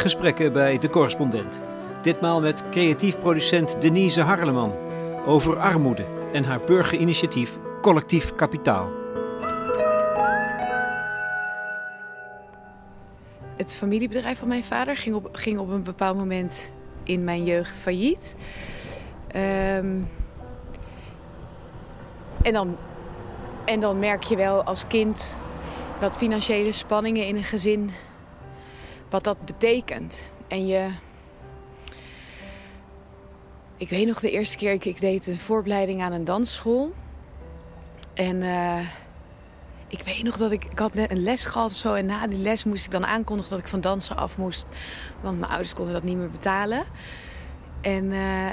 gesprekken bij De Correspondent. Ditmaal met creatief producent Denise Harleman over armoede en haar burgerinitiatief Collectief Kapitaal. Het familiebedrijf van mijn vader ging op, ging op een bepaald moment in mijn jeugd failliet. Ehm, en, dan, en dan merk je wel als kind wat financiële spanningen in een gezin, wat dat betekent. En je. Ik weet nog de eerste keer, ik, ik deed een voorbereiding aan een dansschool. En uh, ik weet nog dat ik, ik had net een les gehad of zo. En na die les moest ik dan aankondigen dat ik van dansen af moest. Want mijn ouders konden dat niet meer betalen. En uh,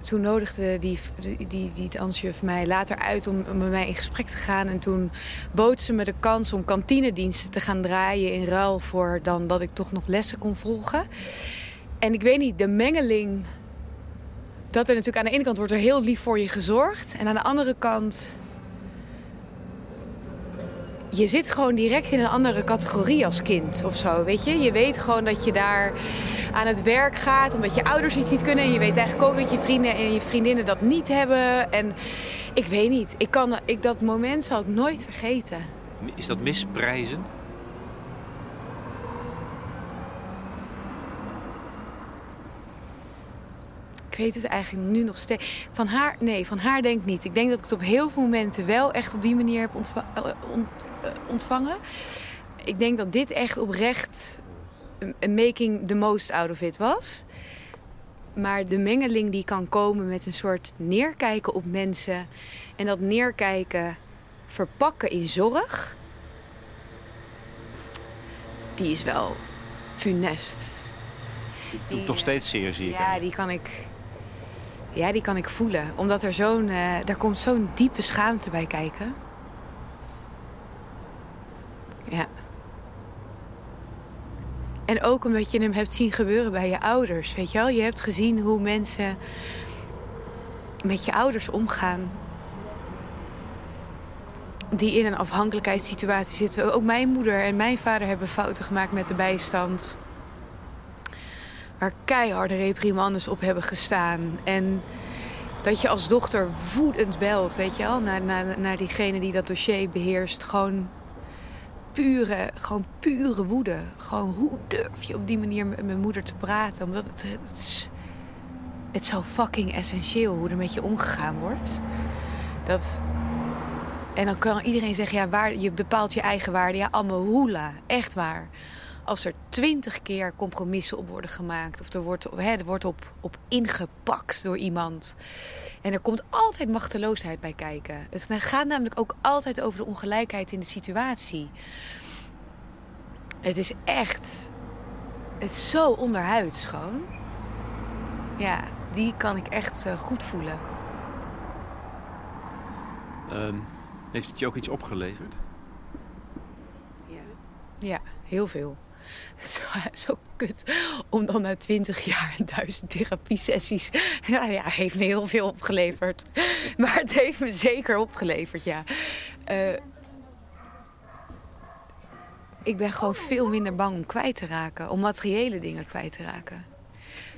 toen nodigde die, die, die, die dansjuf mij later uit om, om met mij in gesprek te gaan. En toen bood ze me de kans om kantinediensten te gaan draaien in ruil voor dan dat ik toch nog lessen kon volgen. En ik weet niet, de mengeling. Dat er natuurlijk aan de ene kant wordt er heel lief voor je gezorgd. En aan de andere kant je zit gewoon direct in een andere categorie als kind of zo, weet je. Je weet gewoon dat je daar aan het werk gaat omdat je ouders iets niet kunnen. En je weet eigenlijk ook dat je vrienden en je vriendinnen dat niet hebben. En ik weet niet, ik kan, ik, dat moment zal ik nooit vergeten. Is dat misprijzen? Ik weet het eigenlijk nu nog steeds. Van haar, nee, van haar denk ik niet. Ik denk dat ik het op heel veel momenten wel echt op die manier heb ontvangen eh, ontvangen. Ik denk dat dit echt oprecht een making the most out of it was. Maar de mengeling die kan komen met een soort neerkijken op mensen. En dat neerkijken verpakken in zorg. Die is wel funest. Die doet nog steeds zeer, zie ik. Ja, die kan ik, ja, die kan ik voelen. Omdat er zo'n, uh, daar komt zo'n diepe schaamte bij kijken. Ja. En ook omdat je hem hebt zien gebeuren bij je ouders, weet je wel? Je hebt gezien hoe mensen met je ouders omgaan. Die in een afhankelijkheidssituatie zitten. Ook mijn moeder en mijn vader hebben fouten gemaakt met de bijstand. Waar keiharde reprimandes op hebben gestaan. En dat je als dochter woedend belt, weet je wel, naar, naar, naar diegene die dat dossier beheerst. Gewoon pure, gewoon pure woede. Gewoon hoe durf je op die manier met mijn moeder te praten? Omdat het, het, is, zo fucking essentieel hoe er met je omgegaan wordt. Dat, en dan kan iedereen zeggen, ja, waar, je bepaalt je eigen waarde. Ja, allemaal hoela, echt waar. Als er twintig keer compromissen op worden gemaakt... of er wordt, hè, er wordt op, op ingepakt door iemand... En er komt altijd machteloosheid bij kijken. Het gaat namelijk ook altijd over de ongelijkheid in de situatie. Het is echt. Het is zo onderhuids gewoon. Ja, die kan ik echt uh, goed voelen. Um, heeft het je ook iets opgeleverd? Ja, ja heel veel. Zo, zo kut om dan na twintig jaar duizend therapiesessies... Ja, ja, heeft me heel veel opgeleverd. Maar het heeft me zeker opgeleverd, ja. Uh, ik ben gewoon veel minder bang om kwijt te raken. Om materiële dingen kwijt te raken.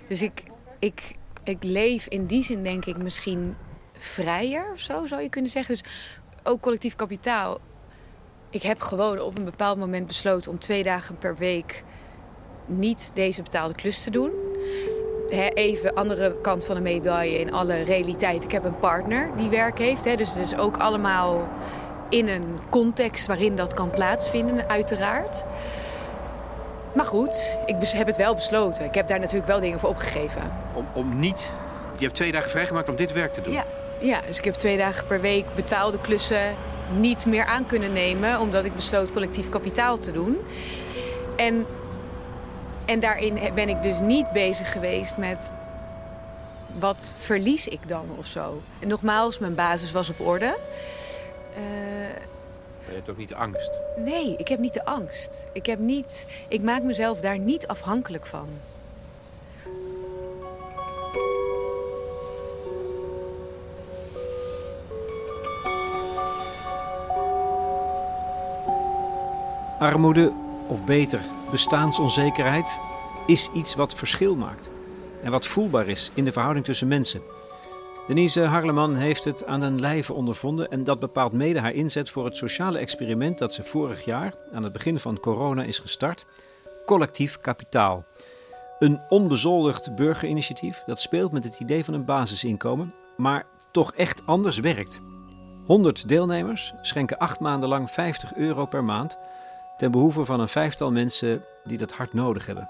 Dus ik, ik, ik leef in die zin denk ik misschien vrijer of zo, zou je kunnen zeggen. Dus ook collectief kapitaal. Ik heb gewoon op een bepaald moment besloten om twee dagen per week niet deze betaalde klus te doen. even andere kant van de medaille in alle realiteit. Ik heb een partner die werk heeft. dus het is ook allemaal in een context waarin dat kan plaatsvinden, uiteraard. Maar goed, ik heb het wel besloten. Ik heb daar natuurlijk wel dingen voor opgegeven. Om, om niet... Je hebt twee dagen vrijgemaakt om dit werk te doen? Ja. ja, dus ik heb twee dagen per week betaalde klussen niet meer aan kunnen nemen... omdat ik besloot collectief kapitaal te doen. En, en daarin ben ik dus niet bezig geweest met... wat verlies ik dan of zo. En nogmaals, mijn basis was op orde... Uh, je hebt ook niet de angst? Nee, ik heb niet de angst. Ik, heb niet, ik maak mezelf daar niet afhankelijk van. Armoede, of beter bestaansonzekerheid is iets wat verschil maakt en wat voelbaar is in de verhouding tussen mensen. Denise Harleman heeft het aan den lijve ondervonden en dat bepaalt mede haar inzet voor het sociale experiment dat ze vorig jaar, aan het begin van corona, is gestart: Collectief Kapitaal. Een onbezoldigd burgerinitiatief dat speelt met het idee van een basisinkomen, maar toch echt anders werkt. 100 deelnemers schenken acht maanden lang 50 euro per maand ten behoeve van een vijftal mensen die dat hard nodig hebben.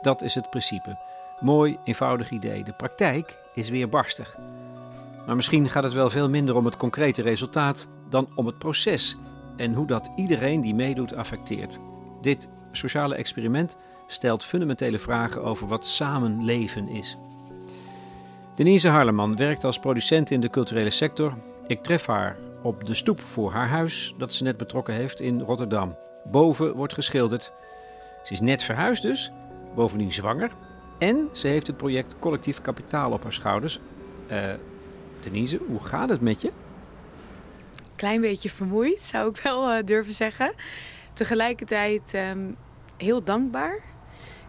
Dat is het principe. Mooi, eenvoudig idee. De praktijk is weer barstig. Maar misschien gaat het wel veel minder om het concrete resultaat dan om het proces en hoe dat iedereen die meedoet affecteert. Dit sociale experiment stelt fundamentele vragen over wat samenleven is. Denise Harleman werkt als producent in de culturele sector. Ik tref haar op de stoep voor haar huis dat ze net betrokken heeft in Rotterdam. Boven wordt geschilderd. Ze is net verhuisd dus, bovendien zwanger. En ze heeft het project Collectief Kapitaal op haar schouders. Uh, Denise, hoe gaat het met je? Klein beetje vermoeid, zou ik wel uh, durven zeggen. Tegelijkertijd um, heel dankbaar.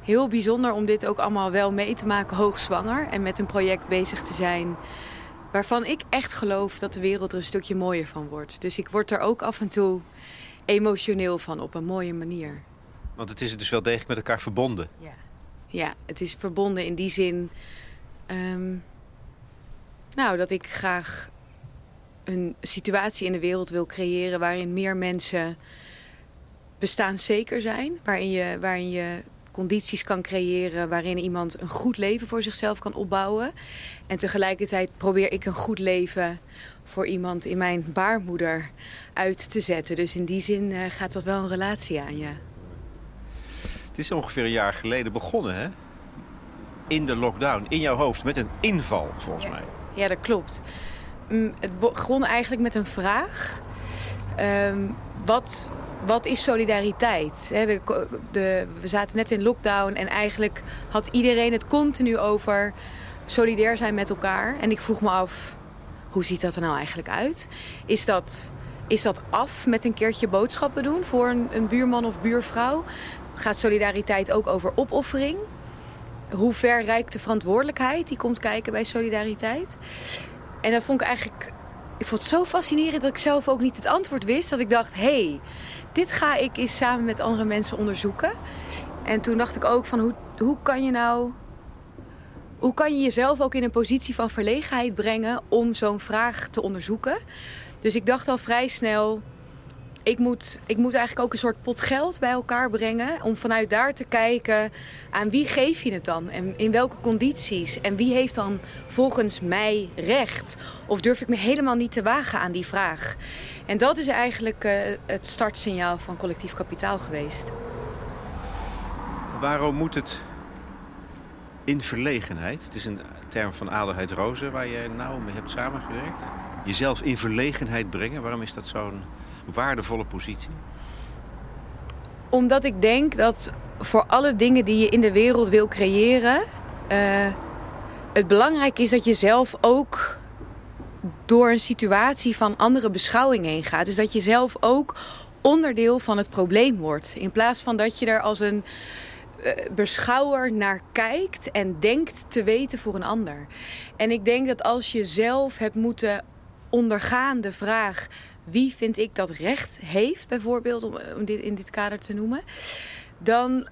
Heel bijzonder om dit ook allemaal wel mee te maken hoogzwanger. En met een project bezig te zijn waarvan ik echt geloof dat de wereld er een stukje mooier van wordt. Dus ik word er ook af en toe emotioneel van op een mooie manier. Want het is dus wel degelijk met elkaar verbonden. Ja, ja het is verbonden in die zin. Um, nou, dat ik graag een situatie in de wereld wil creëren waarin meer mensen bestaanszeker zijn. Waarin je, waarin je condities kan creëren waarin iemand een goed leven voor zichzelf kan opbouwen. En tegelijkertijd probeer ik een goed leven voor iemand in mijn baarmoeder uit te zetten. Dus in die zin uh, gaat dat wel een relatie aan, ja. Het is ongeveer een jaar geleden begonnen, hè? In de lockdown, in jouw hoofd, met een inval, volgens mij. Ja, dat klopt. Mm, het begon eigenlijk met een vraag. Um, wat, wat is solidariteit? de, de, we zaten net in lockdown en eigenlijk had iedereen het continu over solidair zijn met elkaar. En ik vroeg me af, hoe ziet dat er nou eigenlijk uit? Is dat, is dat af met een keertje boodschappen doen voor een, een buurman of buurvrouw? Gaat solidariteit ook over opoffering? Hoe ver reikt de verantwoordelijkheid die komt kijken bij solidariteit? En dat vond ik eigenlijk ik vond het zo fascinerend dat ik zelf ook niet het antwoord wist. Dat ik dacht, hé, hey, dit ga ik eens samen met andere mensen onderzoeken. En toen dacht ik ook van, hoe, hoe kan je nou... Hoe kan je jezelf ook in een positie van verlegenheid brengen om zo'n vraag te onderzoeken? Dus ik dacht al vrij snel, ik moet, ik moet eigenlijk ook een soort pot geld bij elkaar brengen. Om vanuit daar te kijken aan wie geef je het dan? En in welke condities? En wie heeft dan volgens mij recht? Of durf ik me helemaal niet te wagen aan die vraag? En dat is eigenlijk uh, het startsignaal van collectief kapitaal geweest. Waarom moet het in verlegenheid? Het is een term van Adelheid Rozen waar je nauw mee hebt samengewerkt. Jezelf in verlegenheid brengen, waarom is dat zo'n waardevolle positie? Omdat ik denk dat voor alle dingen die je in de wereld wil creëren, uh, het belangrijk is dat je zelf ook door een situatie van andere beschouwing heen gaat. Dus dat je zelf ook onderdeel van het probleem wordt. In plaats van dat je er als een beschouwer naar kijkt en denkt te weten voor een ander. En ik denk dat als je zelf hebt moeten ondergaan de vraag wie vind ik dat recht heeft, bijvoorbeeld, om, om dit in dit kader te noemen, dan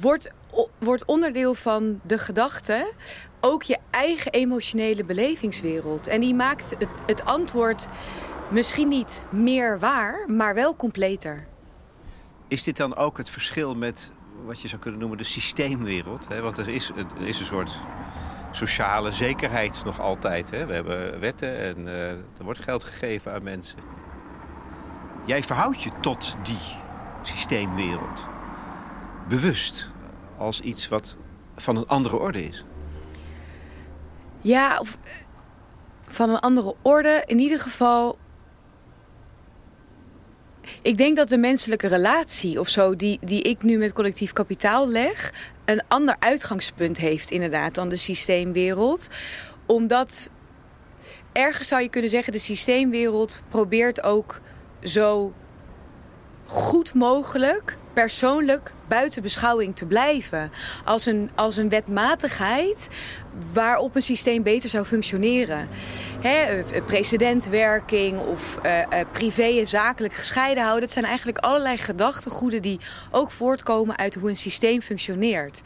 wordt, wordt onderdeel van de gedachte ook je eigen emotionele belevingswereld. En die maakt het, het antwoord misschien niet meer waar, maar wel completer. Is dit dan ook het verschil met wat je zou kunnen noemen de systeemwereld? Want er is, er is een soort sociale zekerheid nog altijd. Hè? We hebben wetten en uh, er wordt geld gegeven aan mensen. Jij verhoudt je tot die systeemwereld. Bewust. Als iets wat van een andere orde is. Ja, of van een andere orde. In ieder geval ik denk dat de menselijke relatie of zo, die, die ik nu met collectief kapitaal leg, een ander uitgangspunt heeft inderdaad dan de systeemwereld. Omdat ergens zou je kunnen zeggen, de systeemwereld probeert ook zo goed mogelijk persoonlijk buiten beschouwing te blijven. Als een, als een wetmatigheid waarop een systeem beter zou functioneren. Hè, eh, precedentwerking of uh, privé en zakelijk gescheiden houden. Dat zijn eigenlijk allerlei gedachtegoeden die ook voortkomen uit hoe een systeem functioneert.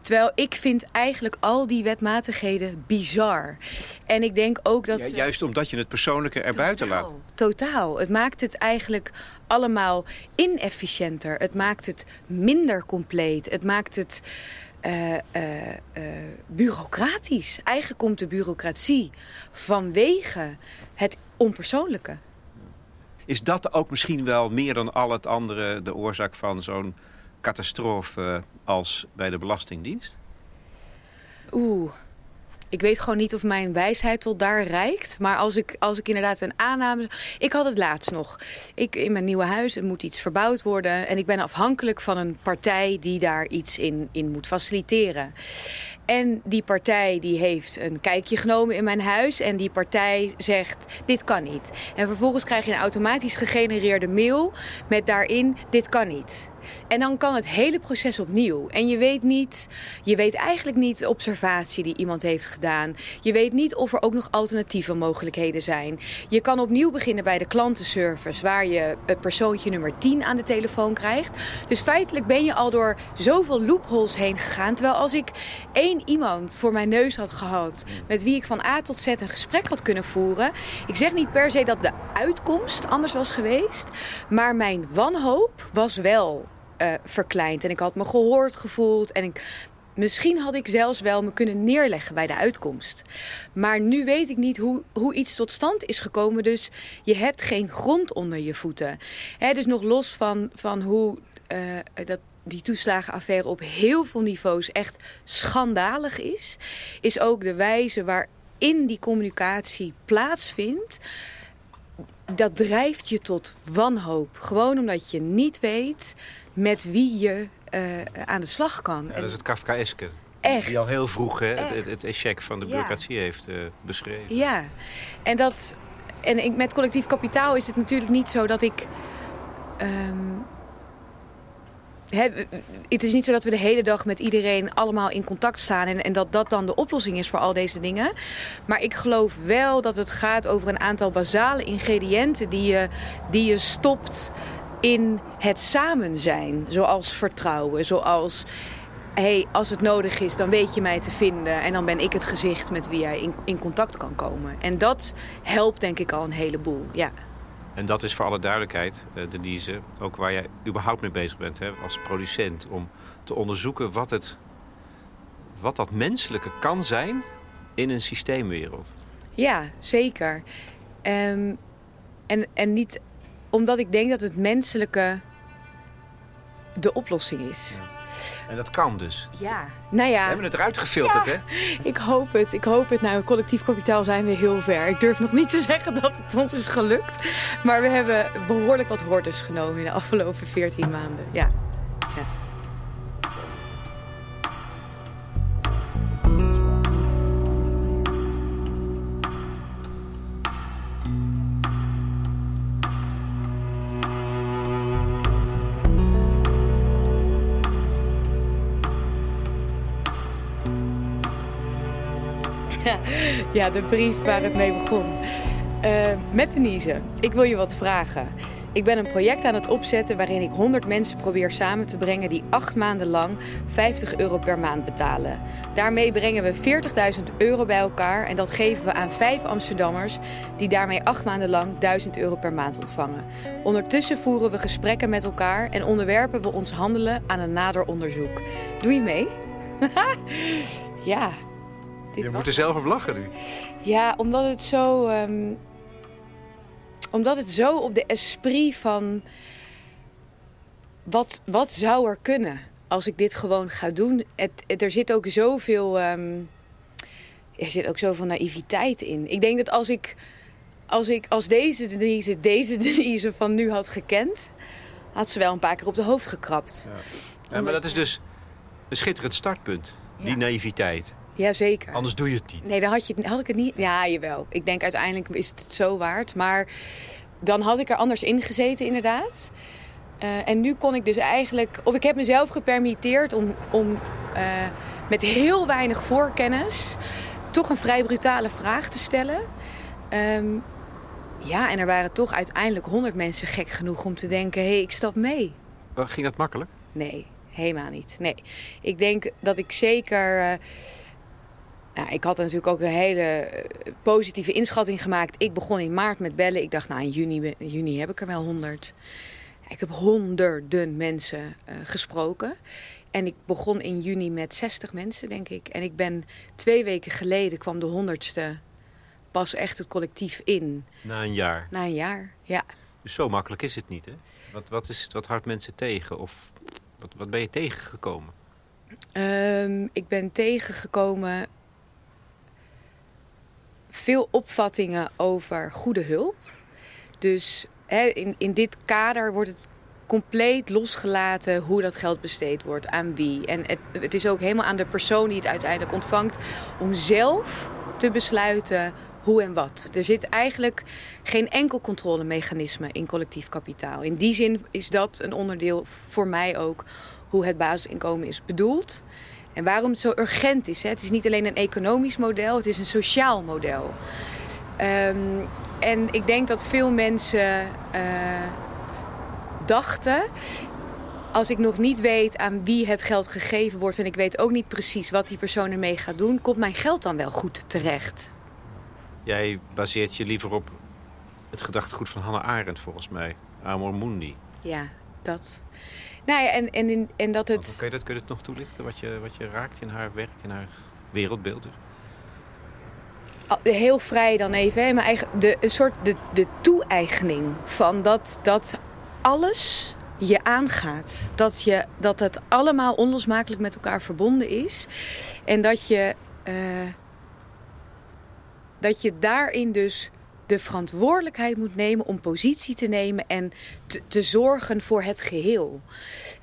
Terwijl ik vind eigenlijk al die wetmatigheden bizar. En ik denk ook dat... Ja, juist omdat je het persoonlijke erbuiten laat. Totaal. Het maakt het eigenlijk allemaal inefficiënter. Het maakt het minder compleet. Het maakt het uh, bureaucratisch. Eigenlijk komt de bureaucratie vanwege het onpersoonlijke. Is dat ook misschien wel meer dan al het andere de oorzaak van zo'n catastrofe als bij de Belastingdienst? Oeh, ik weet gewoon niet of mijn wijsheid tot daar reikt. Maar als ik, als ik inderdaad een aanname... Ik had het laatst nog. Ik, in mijn nieuwe huis moet iets verbouwd worden. En ik ben afhankelijk van een partij die daar iets in, in moet faciliteren. En die partij die heeft een kijkje genomen in mijn huis. En die partij zegt, dit kan niet. En vervolgens krijg je een automatisch gegenereerde mail met daarin, dit kan niet. En dan kan het hele proces opnieuw. En je weet niet, je weet eigenlijk niet de observatie die iemand heeft gedaan. Je weet niet of er ook nog alternatieve mogelijkheden zijn. Je kan opnieuw beginnen bij de klantenservice, waar je het persoontje nummer 10 aan de telefoon krijgt. Dus feitelijk ben je al door zoveel loopholes heen gegaan. Terwijl als ik één iemand voor mijn neus had gehad, met wie ik van A tot Z een gesprek had kunnen voeren. Ik zeg niet per se dat de uitkomst anders was geweest, maar mijn wanhoop was wel uh, verkleind. En ik had me gehoord gevoeld. En ik, misschien had ik zelfs wel me kunnen neerleggen bij de uitkomst. Maar nu weet ik niet hoe, hoe iets tot stand is gekomen. Dus je hebt geen grond onder je voeten. Dus nog los van, van hoe uh, dat die toeslagenaffaire op heel veel niveaus echt schandalig is, is ook de wijze waarin die communicatie plaatsvindt. Dat drijft je tot wanhoop. Gewoon omdat je niet weet met wie je uh, aan de slag kan. Ja, dat is het Kafkaeske. Echt. Die al heel vroeg hè, het, het echec van de bureaucratie ja. heeft uh, beschreven. Ja, en, dat, en ik, met collectief kapitaal is het natuurlijk niet zo dat ik... Um, het is niet zo dat we de hele dag met iedereen allemaal in contact staan en, en, dat dat dan de oplossing is voor al deze dingen. Maar ik geloof wel dat het gaat over een aantal basale ingrediënten die je, die je stopt in het samen zijn. Zoals vertrouwen, zoals hey, als het nodig is, dan weet je mij te vinden. En dan ben ik het gezicht met wie jij in, in contact kan komen. En dat helpt denk ik al een heleboel, ja. En dat is voor alle duidelijkheid, uh, Denise, ook waar jij überhaupt mee bezig bent hè, als producent. Om te onderzoeken wat, het, wat dat menselijke kan zijn in een systeemwereld. Ja, zeker. Um, en, en niet omdat ik denk dat het menselijke de oplossing is. En dat kan dus. Ja. Nou ja. We hebben het eruit gefilterd, hè? Ik hoop het. Ik hoop het. Nou, collectief kapitaal zijn we heel ver. Ik durf nog niet te zeggen dat het ons is gelukt. Maar we hebben behoorlijk wat hordes genomen in de afgelopen 14 maanden. Ja. ja. Ja, de brief waar het mee begon. Uh, met Denise, ik wil je wat vragen. Ik ben een project aan het opzetten waarin ik 100 mensen probeer samen te brengen die acht maanden lang 50 euro per maand betalen. Daarmee brengen we 40.000 euro bij elkaar en dat geven we aan vijf Amsterdammers die daarmee acht maanden lang 1000 euro per maand ontvangen. Ondertussen voeren we gesprekken met elkaar en onderwerpen we ons handelen aan een nader onderzoek. Doe je mee? ja, je moet er zelf op lachen nu. Ja, omdat het zo... Um, omdat het zo op de esprit van... Wat, wat zou er kunnen als ik dit gewoon ga doen? Het, er zit ook zoveel... Um, er zit ook zoveel naïviteit in. Ik denk dat als ik... Als ik als deze Denise, deze Denise van nu had gekend... had ze wel een paar keer op de hoofd gekrapt. Ja. ja maar dat is dus een schitterend startpunt. Die naïviteit. Jazeker. Anders doe je het niet. Nee, dan had, je, had ik het niet. Ja, jawel. Ik denk uiteindelijk is het zo waard. Maar dan had ik er anders in gezeten, inderdaad. Eh, en nu kon ik dus eigenlijk, of ik heb mezelf gepermitteerd om, om uh, met heel weinig voorkennis toch een vrij brutale vraag te stellen. Um, ja, en er waren toch uiteindelijk honderd mensen gek genoeg om te denken: hé, hey, ik stap mee. Ging dat makkelijk? Nee, helemaal niet. Nee. Ik denk dat ik zeker. Uh, nou, ik had natuurlijk ook een hele positieve inschatting gemaakt. Ik begon in maart met bellen. Ik dacht, nou, in juni, juni heb ik er wel honderd. Ik heb honderden mensen uh, gesproken. En ik begon in juni met 60 mensen, denk ik. En ik ben twee weken geleden kwam de honderdste pas echt het collectief in. Na een jaar? Na een jaar, ja. Dus zo makkelijk is het niet, hè? Wat, wat is het wat houdt mensen tegen? Of wat, wat ben je tegengekomen? Um, ik ben tegengekomen veel opvattingen over goede hulp. Dus hè, in, in dit kader wordt het compleet losgelaten hoe dat geld besteed wordt, aan wie. En het, het is ook helemaal aan de persoon die het uiteindelijk ontvangt om zelf te besluiten hoe en wat. Er zit eigenlijk geen enkel controlemechanisme in collectief kapitaal. In die zin is dat een onderdeel voor mij ook hoe het basisinkomen is bedoeld. En waarom het zo urgent is. Hè? Het is niet alleen een economisch model, het is een sociaal model. Um, en ik denk dat veel mensen uh, dachten als ik nog niet weet aan wie het geld gegeven wordt en ik weet ook niet precies wat die persoon ermee gaat doen, komt mijn geld dan wel goed terecht? Jij baseert je liever op het gedachtegoed van Hannah Arendt, volgens mij. Amor Mundi. Ja, dat. Nou ja, en, en, in, en dat het... Kun je, dat, kun je het nog toelichten, wat je, wat je raakt in haar werk, in haar wereldbeeld? Dus? Heel vrij dan even, hè, maar eigen, de, een soort de, de toe-eigening van dat, dat alles je aangaat. Dat, je, dat het allemaal onlosmakelijk met elkaar verbonden is. En dat je... Uh, dat je daarin dus de verantwoordelijkheid moet nemen om positie te nemen en te, zorgen voor het geheel.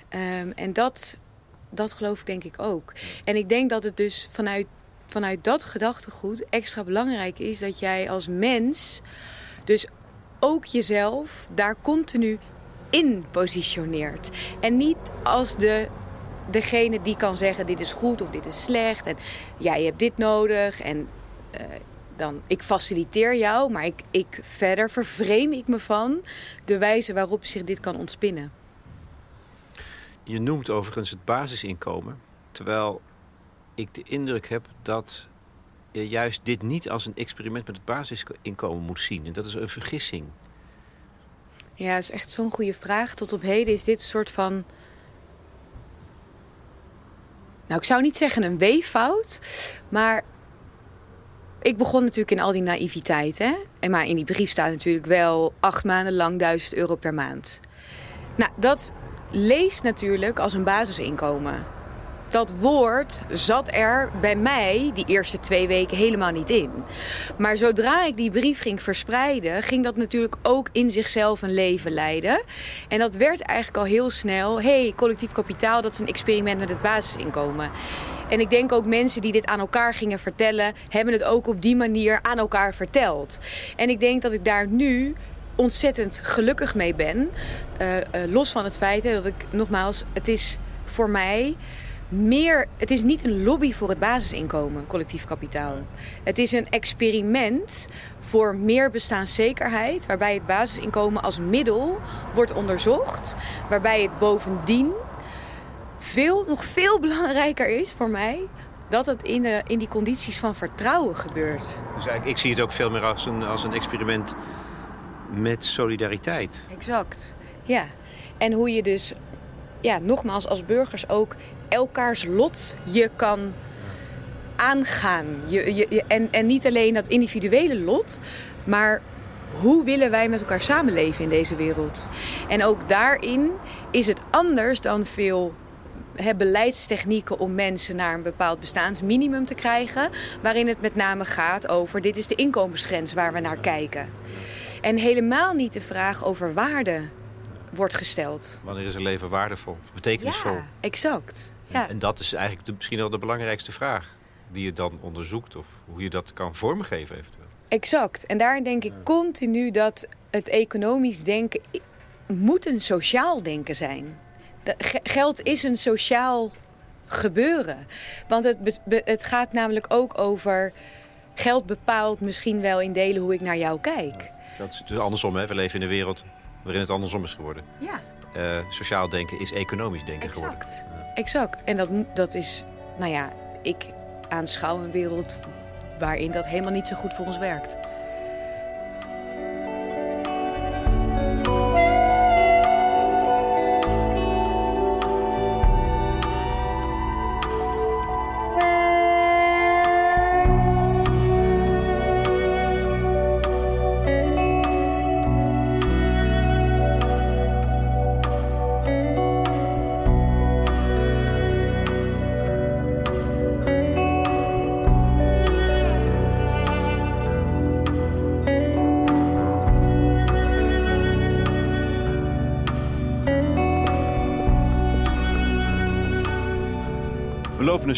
Um, en dat, dat geloof ik denk ik ook. En ik denk dat het dus vanuit, vanuit dat gedachtegoed extra belangrijk is dat jij als mens dus ook jezelf daar continu in positioneert. En niet als de, degene die kan zeggen dit is goed of dit is slecht en jij hebt dit nodig en uh, dan, ik faciliteer jou, maar ik, ik, verder vervreem ik me van de wijze waarop zich dit kan ontspinnen. Je noemt overigens het basisinkomen, terwijl ik de indruk heb dat je juist dit niet als een experiment met het basisinkomen moet zien. En dat is een vergissing. Ja, dat is echt zo'n goede vraag. Tot op heden is dit een soort van. Nou, ik zou niet zeggen een weeffout, maar ik begon natuurlijk in al die naïviteit. Hè? En maar in die brief staat natuurlijk wel acht maanden lang 1000 euro per maand. Nou, dat leest natuurlijk als een basisinkomen. Dat woord zat er bij mij die eerste twee weken helemaal niet in. Maar zodra ik die brief ging verspreiden, ging dat natuurlijk ook in zichzelf een leven leiden. En dat werd eigenlijk al heel snel: hey, collectief kapitaal, dat is een experiment met het basisinkomen. En ik denk ook mensen die dit aan elkaar gingen vertellen, hebben het ook op die manier aan elkaar verteld. En ik denk dat ik daar nu ontzettend gelukkig mee ben. Uh, uh, los van het feit hè, dat ik nogmaals, het is voor mij meer. Het is niet een lobby voor het basisinkomen, collectief kapitaal. Het is een experiment voor meer bestaanszekerheid, waarbij het basisinkomen als middel wordt onderzocht, waarbij het bovendien veel, nog veel belangrijker is voor mij dat het in, de, in die condities van vertrouwen gebeurt. Dus eigenlijk, ik zie het ook veel meer als een, als een experiment met solidariteit. Exact, ja. En hoe je dus, ja, nogmaals als burgers ook elkaars lot je kan aangaan. Je, je, en, en niet alleen dat individuele lot, maar hoe willen wij met elkaar samenleven in deze wereld? En ook daarin is het anders dan veel beleidstechnieken om mensen naar een bepaald bestaansminimum te krijgen. Waarin het met name gaat over dit is de inkomensgrens waar we naar kijken. En helemaal niet de vraag over waarde wordt gesteld. Wanneer is een leven waardevol, betekenisvol? Ja, exact. Ja. En, en dat is eigenlijk de, misschien wel de belangrijkste vraag die je dan onderzoekt of hoe je dat kan vormgeven eventueel. Exact. En daarin denk ik continu dat het economisch denken moet een sociaal denken zijn. Geld is een sociaal gebeuren. Want het, het gaat namelijk ook over... geld bepaalt misschien wel in delen hoe ik naar jou kijk. Dat is dus andersom, hè? We leven in een wereld waarin het andersom is geworden. Ja. Uh, sociaal denken is economisch denken exact. geworden. Exact. En dat, dat is, nou ja, ik aanschouw een wereld waarin dat helemaal niet zo goed voor ons werkt.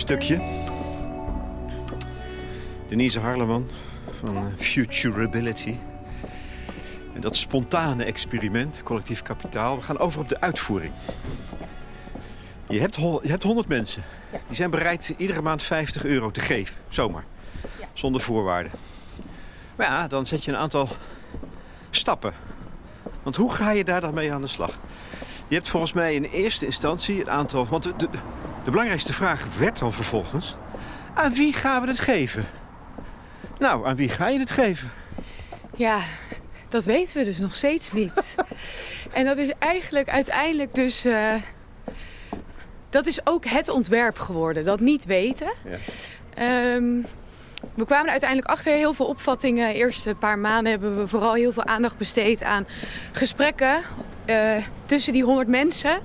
Stukje. Denise Harleman van Futurability. En dat spontane experiment, collectief kapitaal. We gaan over op de uitvoering. Je hebt, je hebt 100 mensen. Die zijn bereid iedere maand 50 euro te geven. Zomaar. Zonder voorwaarden. Maar ja, dan zet je een aantal stappen. Want hoe ga je daar dan mee aan de slag? Je hebt volgens mij in eerste instantie een aantal... Want de, de belangrijkste vraag werd dan vervolgens... aan wie gaan we het geven? Nou, aan wie ga je het geven? Ja, dat weten we dus nog steeds niet. en dat is eigenlijk uiteindelijk dus... Uh, dat is ook het ontwerp geworden, dat niet weten. Ja. Um, we kwamen er uiteindelijk achter heel veel opvattingen. De eerste paar maanden hebben we vooral heel veel aandacht besteed aan gesprekken uh, tussen die honderd mensen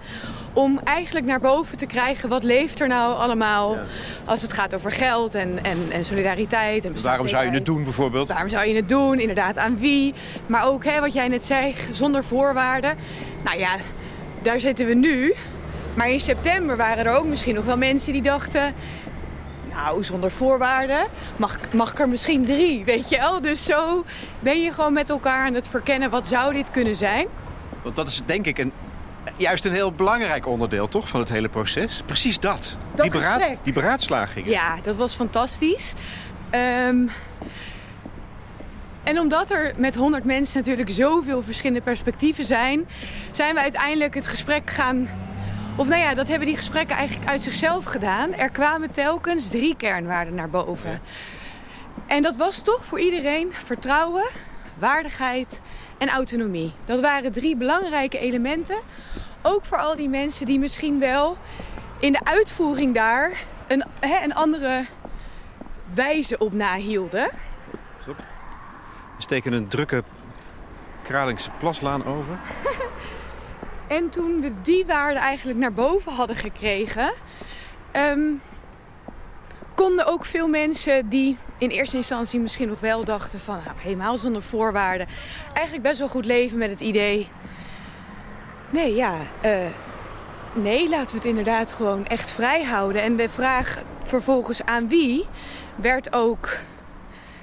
om eigenlijk naar boven te krijgen wat leeft er nou allemaal als het gaat over geld en, en, en solidariteit. En waarom zou je het doen bijvoorbeeld? Waarom zou je het doen? Inderdaad, aan wie? Maar ook hè, wat jij net zei, zonder voorwaarden. Nou ja, daar zitten we nu. Maar in september waren er ook misschien nog wel mensen die dachten... Nou, zonder voorwaarden mag, mag ik er misschien drie, weet je wel? Dus zo ben je gewoon met elkaar aan het verkennen wat zou dit kunnen zijn. Want dat is denk ik een juist een heel belangrijk onderdeel toch, van het hele proces. Precies dat. die, beraad, die beraadslaging. Ja, dat was fantastisch. Um, en omdat er met 100 mensen natuurlijk zoveel verschillende perspectieven zijn, zijn we uiteindelijk het gesprek gaan. Of nou ja, dat hebben die gesprekken eigenlijk uit zichzelf gedaan. Er kwamen telkens drie kernwaarden naar boven. En dat was toch voor iedereen vertrouwen, waardigheid en autonomie. Dat waren drie belangrijke elementen. Ook voor al die mensen die misschien wel in de uitvoering daar een, hè, een andere wijze op nahielden. We steken een drukke Kralingse plaslaan over. en toen we die waarde eigenlijk naar boven hadden gekregen... Ehm, konden ook veel mensen die in eerste instantie misschien nog wel dachten van nou, helemaal zonder voorwaarden, eigenlijk best wel goed leven met het idee. Nee, ja, uh, nee, laten we het inderdaad gewoon echt vrij houden. En de vraag vervolgens aan wie werd ook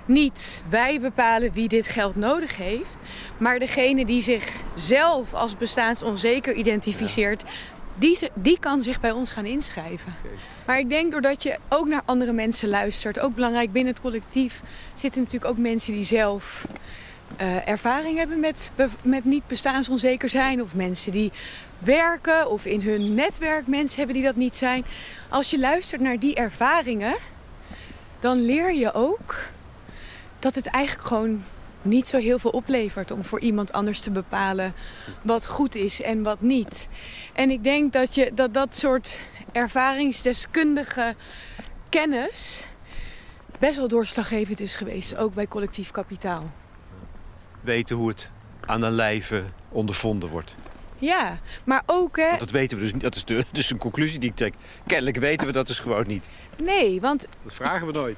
niet wij bepalen wie dit geld nodig heeft, maar degene die zichzelf als bestaansonzeker identificeert, die, die kan zich bij ons gaan inschrijven. Maar ik denk doordat je ook naar andere mensen luistert, ook belangrijk binnen het collectief, zitten natuurlijk ook mensen die zelf uh, ervaring hebben met, met niet bestaansonzeker zijn. Of mensen die werken of in hun netwerk mensen hebben die dat niet zijn. Als je luistert naar die ervaringen, dan leer je ook dat het eigenlijk gewoon niet zo heel veel oplevert om voor iemand anders te bepalen wat goed is en wat niet. En ik denk dat je, dat, dat soort ervaringsdeskundige kennis best wel doorslaggevend is geweest, ook bij collectief kapitaal. Weten hoe het aan de lijve ondervonden wordt. Ja, maar ook... Hè... Want dat weten we dus niet. Dat is de, dus een conclusie die ik trek. Kennelijk weten we dat dus gewoon niet. Nee, want... Dat vragen we nooit.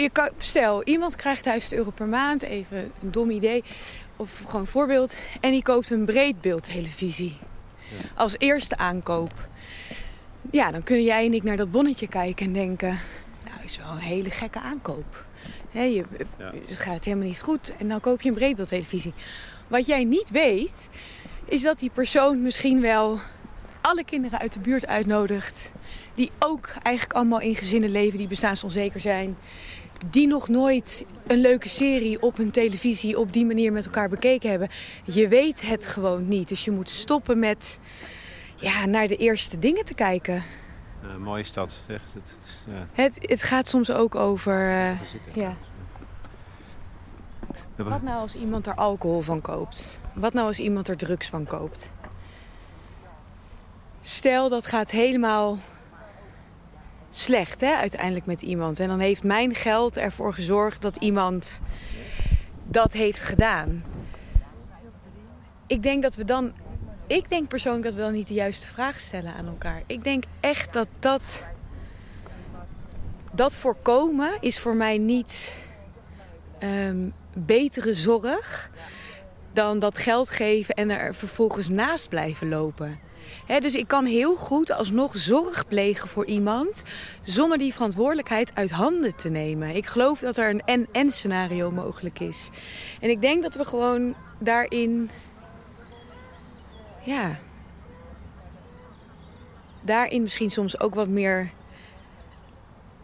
Je kan, stel, iemand krijgt 1000 euro per maand. Even een dom idee. Of gewoon een voorbeeld. En die koopt een breedbeeldtelevisie. Ja. Als eerste aankoop ja, dan kunnen jij en ik naar dat bonnetje kijken en denken... nou, is wel een hele gekke aankoop. He, je, ja. Het gaat helemaal niet goed en dan koop je een breedbeeldtelevisie. Wat jij niet weet, is dat die persoon misschien wel alle kinderen uit de buurt uitnodigt. Die ook eigenlijk allemaal in gezinnen leven die bestaansonzeker zijn. Die nog nooit een leuke serie op hun televisie op die manier met elkaar bekeken hebben. Je weet het gewoon niet. Dus je moet stoppen met ja, naar de eerste dingen te kijken. Uh, mooie stad, echt. Het, het, ja. het, het gaat soms ook over. Uh, ja. Wat nou als iemand er alcohol van koopt? Wat nou als iemand er drugs van koopt? Stel dat gaat helemaal slecht hè, uiteindelijk met iemand. En dan heeft mijn geld ervoor gezorgd dat iemand dat heeft gedaan. Ik denk dat we dan. Ik denk persoonlijk dat we dan niet de juiste vraag stellen aan elkaar. Ik denk echt dat dat. Dat voorkomen is voor mij niet um, betere zorg dan dat geld geven en er vervolgens naast blijven lopen dus ik kan heel goed alsnog zorg plegen voor iemand zonder die verantwoordelijkheid uit handen te nemen. Ik geloof dat er een en-en scenario mogelijk is. En ik denk dat we gewoon daarin. Ja. Daarin misschien soms ook wat meer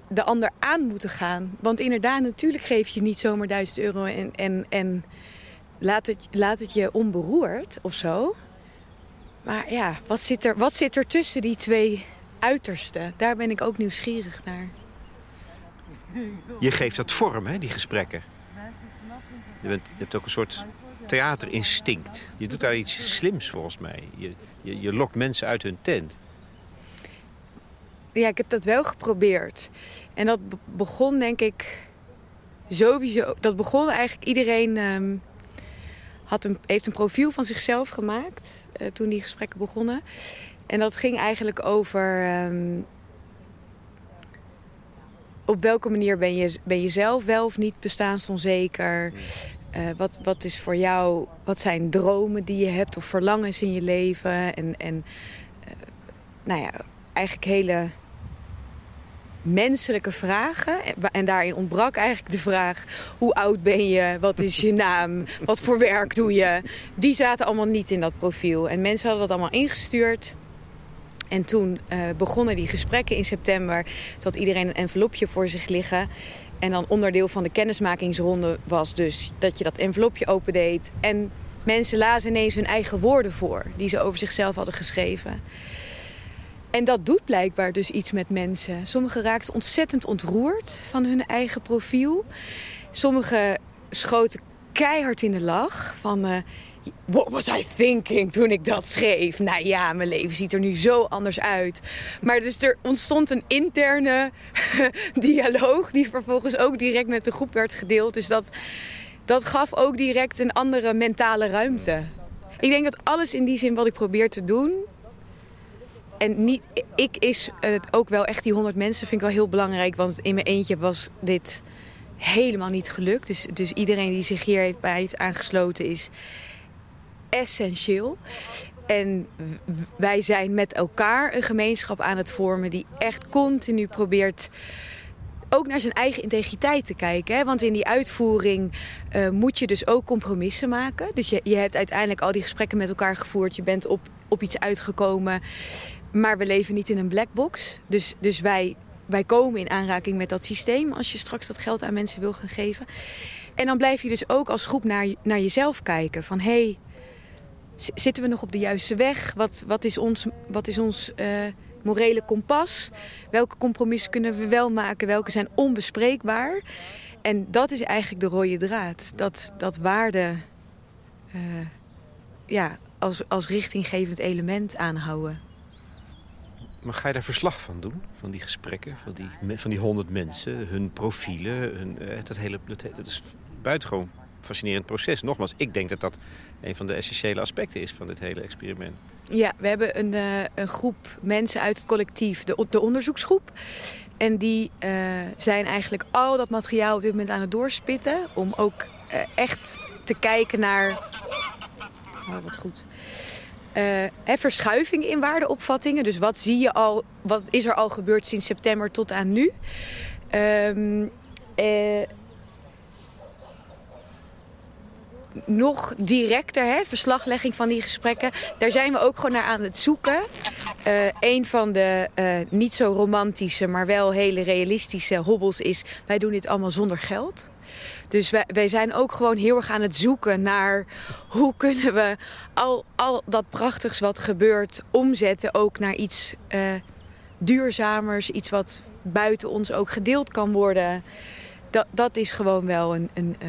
de ander aan moeten gaan. Want inderdaad, natuurlijk geef je niet zomaar 1000 euro en, en, laat, het, laat het je onberoerd of zo. Maar ja, wat zit, er, wat zit er tussen die twee uitersten? Daar ben ik ook nieuwsgierig naar. Je geeft dat vorm, hè, die gesprekken. Je, bent, je hebt ook een soort theaterinstinct. Je doet daar iets slims volgens mij. Je, je, je lokt mensen uit hun tent. Ja, ik heb dat wel geprobeerd. En dat begon denk ik sowieso... Dat begon eigenlijk iedereen... Um, had een, heeft een profiel van zichzelf gemaakt. Eh, toen die gesprekken begonnen. En dat ging eigenlijk over. Ehm, op welke manier ben je, ben je zelf wel of niet bestaansonzeker? Uh, wat, wat is voor jou, wat zijn dromen die je hebt of verlangens in je leven? En, en uh, nou ja, eigenlijk hele menselijke vragen. En daarin ontbrak eigenlijk de vraag: hoe oud ben je? Wat is je naam? Wat voor werk doe je? Die zaten allemaal niet in dat profiel. En mensen hadden dat allemaal ingestuurd. En toen uh, begonnen die gesprekken in september. Had iedereen een envelopje voor zich liggen. En dan onderdeel van de kennismakingsronde was dus dat je dat envelopje opendeed. En mensen lazen ineens hun eigen woorden voor, die ze over zichzelf hadden geschreven. En dat doet blijkbaar dus iets met mensen. Sommigen raakten ontzettend ontroerd van hun eigen profiel. Sommigen schoten keihard in de lach van... Uh, What was I thinking toen ik dat schreef? Nou ja, mijn leven ziet er nu zo anders uit. Maar dus er ontstond een interne dialoog... die vervolgens ook direct met de groep werd gedeeld. Dus dat, dat gaf ook direct een andere mentale ruimte. Ik denk dat alles in die zin wat ik probeer te doen en niet, ik is het ook wel echt die 100 mensen vind ik wel heel belangrijk. Want in mijn eentje was dit helemaal niet gelukt. Dus, dus iedereen die zich hier heeft, aangesloten is essentieel. En wij zijn met elkaar een gemeenschap aan het vormen die echt continu probeert ook naar zijn eigen integriteit te kijken. Hè? Want in die uitvoering uh, moet je dus ook compromissen maken. Dus je, je hebt uiteindelijk al die gesprekken met elkaar gevoerd. Je bent op, op iets uitgekomen. Maar we leven niet in een black box. Dus, dus wij, wij komen in aanraking met dat systeem als je straks dat geld aan mensen wil gaan geven. En dan blijf je dus ook als groep naar, naar jezelf kijken. Van hé, hey, zitten we nog op de juiste weg? Wat, wat is ons, wat is ons uh, morele kompas? Welke compromissen kunnen we wel maken? Welke zijn onbespreekbaar? En dat is eigenlijk de rode draad. Dat, dat waarde uh, ja, als, als richtinggevend element aanhouden. Maar ga je daar verslag van doen? Van die gesprekken, van die, van die honderd mensen, hun profielen, hun, uh, dat hele... Dat is buitengewoon fascinerend proces. Nogmaals, ik denk dat dat een van de essentiële aspecten is van dit hele experiment. Ja, we hebben een, uh, een groep mensen uit het collectief, de, de onderzoeksgroep. En die uh, zijn eigenlijk al dat materiaal op dit moment aan het doorspitten. Om ook echt te kijken naar... Oh, wat goed uh, verschuivingen in waardeopvattingen. Dus wat zie je al, wat is er al gebeurd sinds september tot aan nu? Um, uh, nog directer, hè, verslaglegging van die gesprekken. Daar zijn we ook gewoon naar aan het zoeken. Uh, een van de niet zo romantische, maar wel hele realistische hobbels is... wij doen dit allemaal zonder geld. Dus wij, wij zijn ook gewoon heel erg aan het zoeken naar hoe kunnen we al, al dat prachtigs wat gebeurt omzetten ook naar iets uh, duurzamers. Iets wat buiten ons ook gedeeld kan worden. Dat, dat is gewoon wel een, een, uh,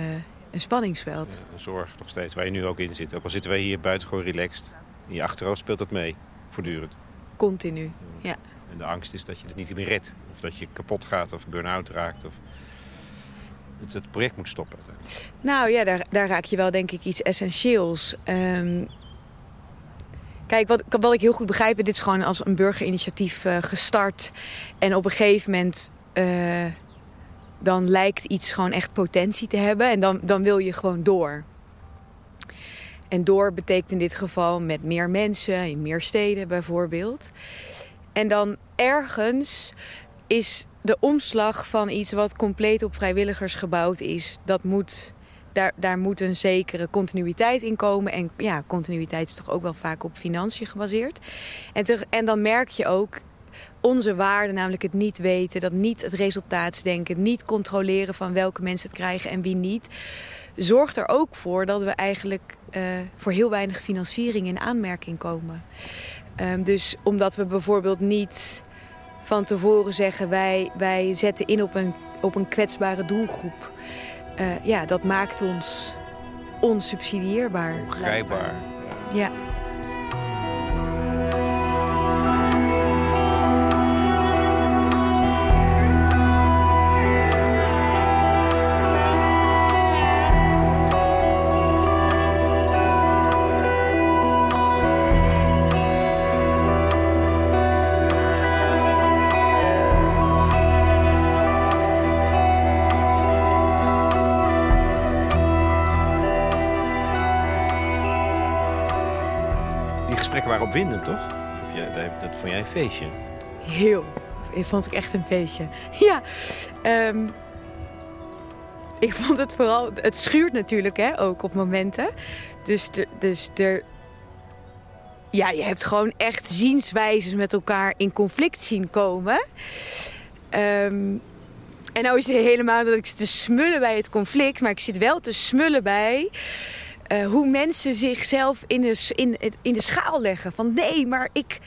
een spanningsveld. Ja, zorg nog steeds, waar je nu ook in zit. Ook al zitten wij hier buiten gewoon relaxed. In je achterhoofd speelt dat mee, voortdurend. Continu, ja. En de angst is dat je het niet meer redt. Of dat je kapot gaat of burn-out raakt. Of het, project moet stoppen. Nou ja, daar, daar raak je wel denk ik iets essentieels. Um, Kijk, wat, wat ik heel goed begrijp, dit is gewoon als een burgerinitiatief uh, gestart. En op een gegeven moment uh, dan lijkt iets gewoon echt potentie te hebben. En dan, dan wil je gewoon door. En door betekent in dit geval met meer mensen, in meer steden bijvoorbeeld. En dan ergens is de omslag van iets wat compleet op vrijwilligers gebouwd is, dat moet daar, daar moet een zekere continuïteit in komen. En ja, continuïteit is toch ook wel vaak op financiën gebaseerd. En, en dan merk je ook onze waarde, namelijk het niet weten, dat niet het resultaatsdenken, niet controleren van welke mensen het krijgen en wie niet, zorgt er ook voor dat we eigenlijk uh, voor heel weinig financiering in aanmerking komen. Um, dus omdat we bijvoorbeeld niet van tevoren zeggen wij, wij zetten in op een, op een kwetsbare doelgroep. Uh, ja, dat maakt ons onsubsidieerbaar. Ongrijpbaar. Ja. Toch? Dat vond jij een feestje? Heel. Ik vond ik echt een feestje. Ja. Um, ik vond het vooral... Het schuurt natuurlijk, hè, ook op momenten. Dus, dus. Ja, je hebt gewoon echt zienswijzes met elkaar in conflict zien komen. Um, en nou is het helemaal dat ik zit te smullen bij het conflict. Maar ik zit wel te smullen bij uh, hoe mensen zichzelf in de, in, in de schaal leggen. Van nee, maar ik.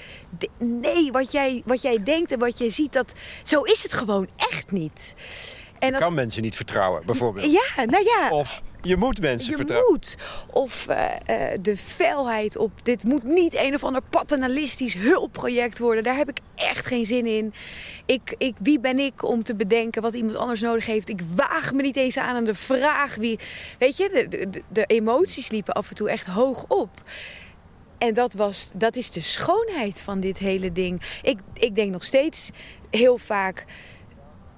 Nee, wat jij, wat jij denkt en wat jij ziet, dat, zo is het gewoon echt niet. En dat, kan mensen niet vertrouwen, bijvoorbeeld. Ja, nou ja. Of je moet mensen je vertrouwen. Moet. Of uh, uh, de felheid op. Dit moet niet een of ander paternalistisch hulpproject worden. Daar heb ik echt geen zin in. Ik, ik, wie ben ik om te bedenken wat iemand anders nodig heeft? Ik waag me niet eens aan aan de vraag wie. Weet je, de, de, de emoties liepen af en toe echt hoog op. En dat, was, dat is de schoonheid van dit hele ding. Ik, ik denk nog steeds heel vaak.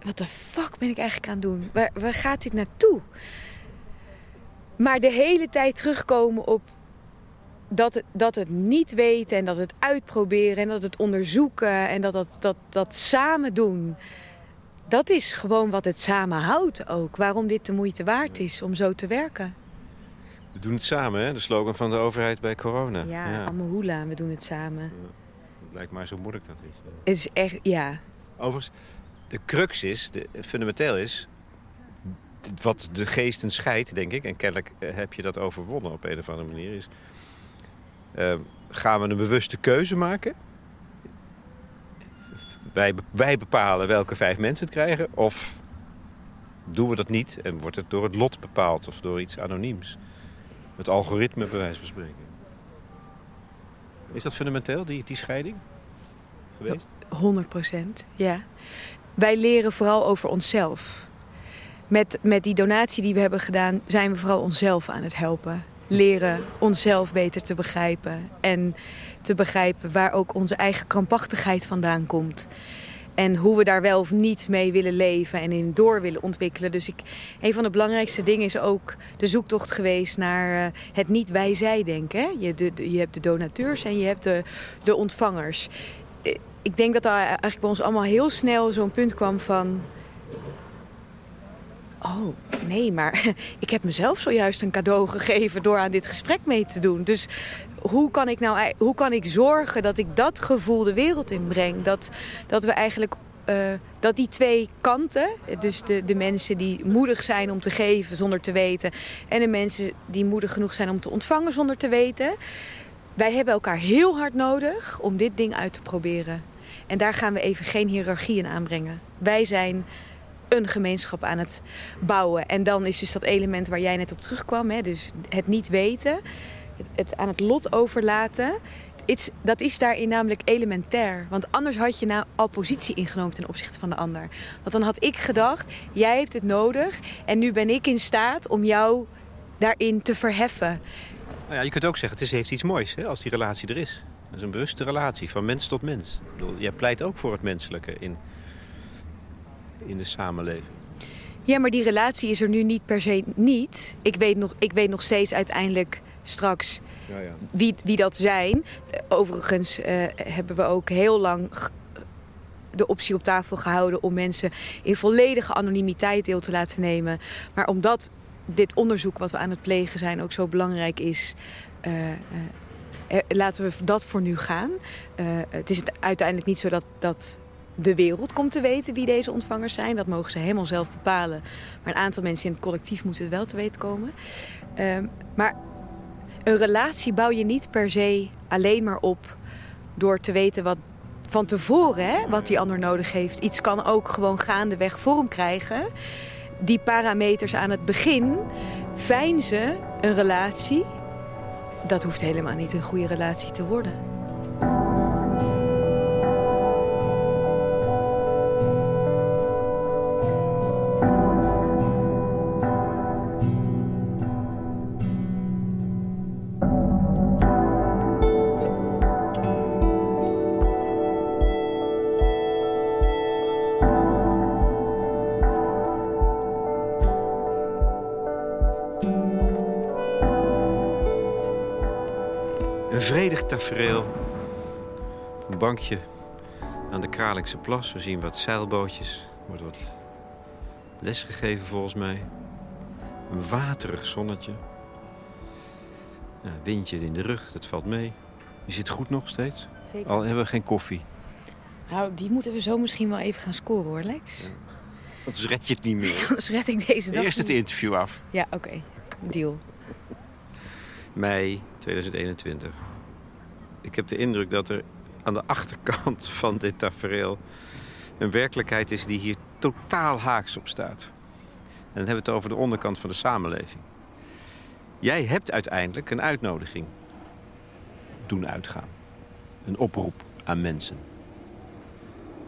Wat de fuck ben ik eigenlijk aan het doen? Waar, waar gaat dit naartoe? Maar de hele tijd terugkomen op dat het, dat het niet weten en dat het uitproberen en dat het onderzoeken en dat dat, dat, dat samen doen. Dat is gewoon wat het samen houdt ook. Waarom dit de moeite waard is om zo te werken. We doen het samen, hè? De slogan van de overheid bij corona. Ja, ja. Amahula, we doen het samen. Ja, het lijkt mij zo moeilijk dat is. Het is echt, ja. Overigens, de crux is, de, fundamenteel is, wat de geesten scheidt, denk ik, en kennelijk eh, heb je dat overwonnen op een of andere manier, is... Uh, gaan we een bewuste keuze maken? Wij, wij bepalen welke vijf mensen het krijgen, of doen we dat niet en wordt het door het lot bepaald of door iets anoniems? Het algoritme, bij wijze van spreken. Is dat fundamenteel, die, die scheiding? Geweest? 100 procent, ja. Wij leren vooral over onszelf met, met die donatie die we hebben gedaan, zijn we vooral onszelf aan het helpen. Leren onszelf beter te begrijpen. En te begrijpen waar ook onze eigen krampachtigheid vandaan komt. En hoe we daar wel of niet mee willen leven en in door willen ontwikkelen. Dus ik, een van de belangrijkste dingen is ook de zoektocht geweest naar uh, het niet wij-zij denken. Je, je hebt de donateurs en je hebt de, de ontvangers. Eh, ik denk dat daar eigenlijk bij ons allemaal heel snel zo'n punt kwam van Oh, nee, maar ik heb mezelf zojuist een cadeau gegeven door aan dit gesprek mee te doen. Dus hoe kan ik nou hoe kan ik zorgen dat ik dat gevoel de wereld inbreng? Dat, dat we eigenlijk uh, dat die twee kanten, dus de, de mensen die moedig zijn om te geven zonder te weten, en de mensen die moedig genoeg zijn om te ontvangen zonder te weten, wij hebben elkaar heel hard nodig om dit ding uit te proberen. En daar gaan we even geen hiërarchie in aanbrengen. Wij zijn een gemeenschap aan het bouwen. En dan is dus dat element waar jij net op terugkwam, hè, dus het niet weten, het aan het lot overlaten. dat is daarin namelijk elementair. Want anders had je nou al positie ingenomen ten opzichte van de ander. Want dan had ik gedacht, jij hebt het nodig en nu ben ik in staat om jou daarin te verheffen. Nou ja, je kunt ook zeggen, het is, heeft iets moois hè, als die relatie er is. Dat is een bewuste relatie, van mens tot mens. Bedoel, jij pleit ook voor het menselijke in, in de samenleving. Ja, maar die relatie is er nu niet per se niet. Ik weet nog, ik weet nog steeds uiteindelijk straks ja, ja. Wie, wie dat zijn. Overigens uh, hebben we ook heel lang de optie op tafel gehouden om mensen in volledige anonimiteit deel te laten nemen. Maar omdat dit onderzoek wat we aan het plegen zijn ook zo belangrijk is, uh, uh, laten we dat voor nu gaan. het is uiteindelijk niet zo dat, dat de wereld komt te weten wie deze ontvangers zijn. Dat mogen ze helemaal zelf bepalen. Maar een aantal mensen in het collectief moeten het wel te weten komen. Ehm, maar een relatie bouw je niet per se alleen maar op door te weten wat van tevoren hè, wat die ander nodig heeft. Iets kan ook gewoon gaandeweg vorm krijgen. Die parameters aan het begin ze een relatie. Dat hoeft helemaal niet een goede relatie te worden. Bankje aan de Kralingse Plas. We zien wat zeilbootjes. Er wordt wat les gegeven volgens mij. Een waterig zonnetje. Ja, windje in de rug, dat valt mee. Je zit goed nog steeds. Zeker. Al hebben we geen koffie. Nou, die moeten we zo misschien wel even gaan scoren hoor, Lex. Ja. Anders red je het niet meer. Anders red ik deze dag Eerst het interview af. Ja, oké. Deal. Mei 2021 ik heb de indruk dat er aan de achterkant van dit tafereel... een werkelijkheid is die hier totaal haaks op staat. En dan hebben we het over de onderkant van de samenleving. Jij hebt uiteindelijk een uitnodiging doen uitgaan. Een oproep aan mensen.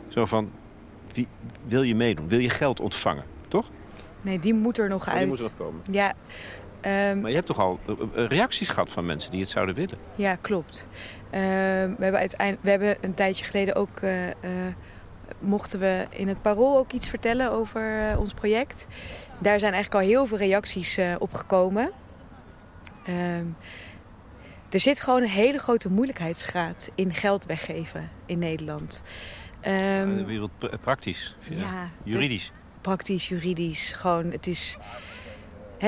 Zo van, wie, wil je meedoen? Wil je geld ontvangen? Toch? Nee, die moet er nog oh, uit. Die moet er nog komen. Ja, Ehm, maar je hebt toch al eh, eh, reacties gehad van mensen die het zouden willen? Ja, klopt. Ehm, we, hebben uiteindelijk, we hebben een tijdje geleden ook... Uh, mochten we in het Parool ook iets vertellen over ons project. Daar zijn eigenlijk al heel veel reacties op gekomen. Ehm, er zit gewoon een hele grote moeilijkheidsgraad in geld weggeven in Nederland. de wereld praktisch, ja, juridisch. Praktisch, juridisch. Gewoon, het is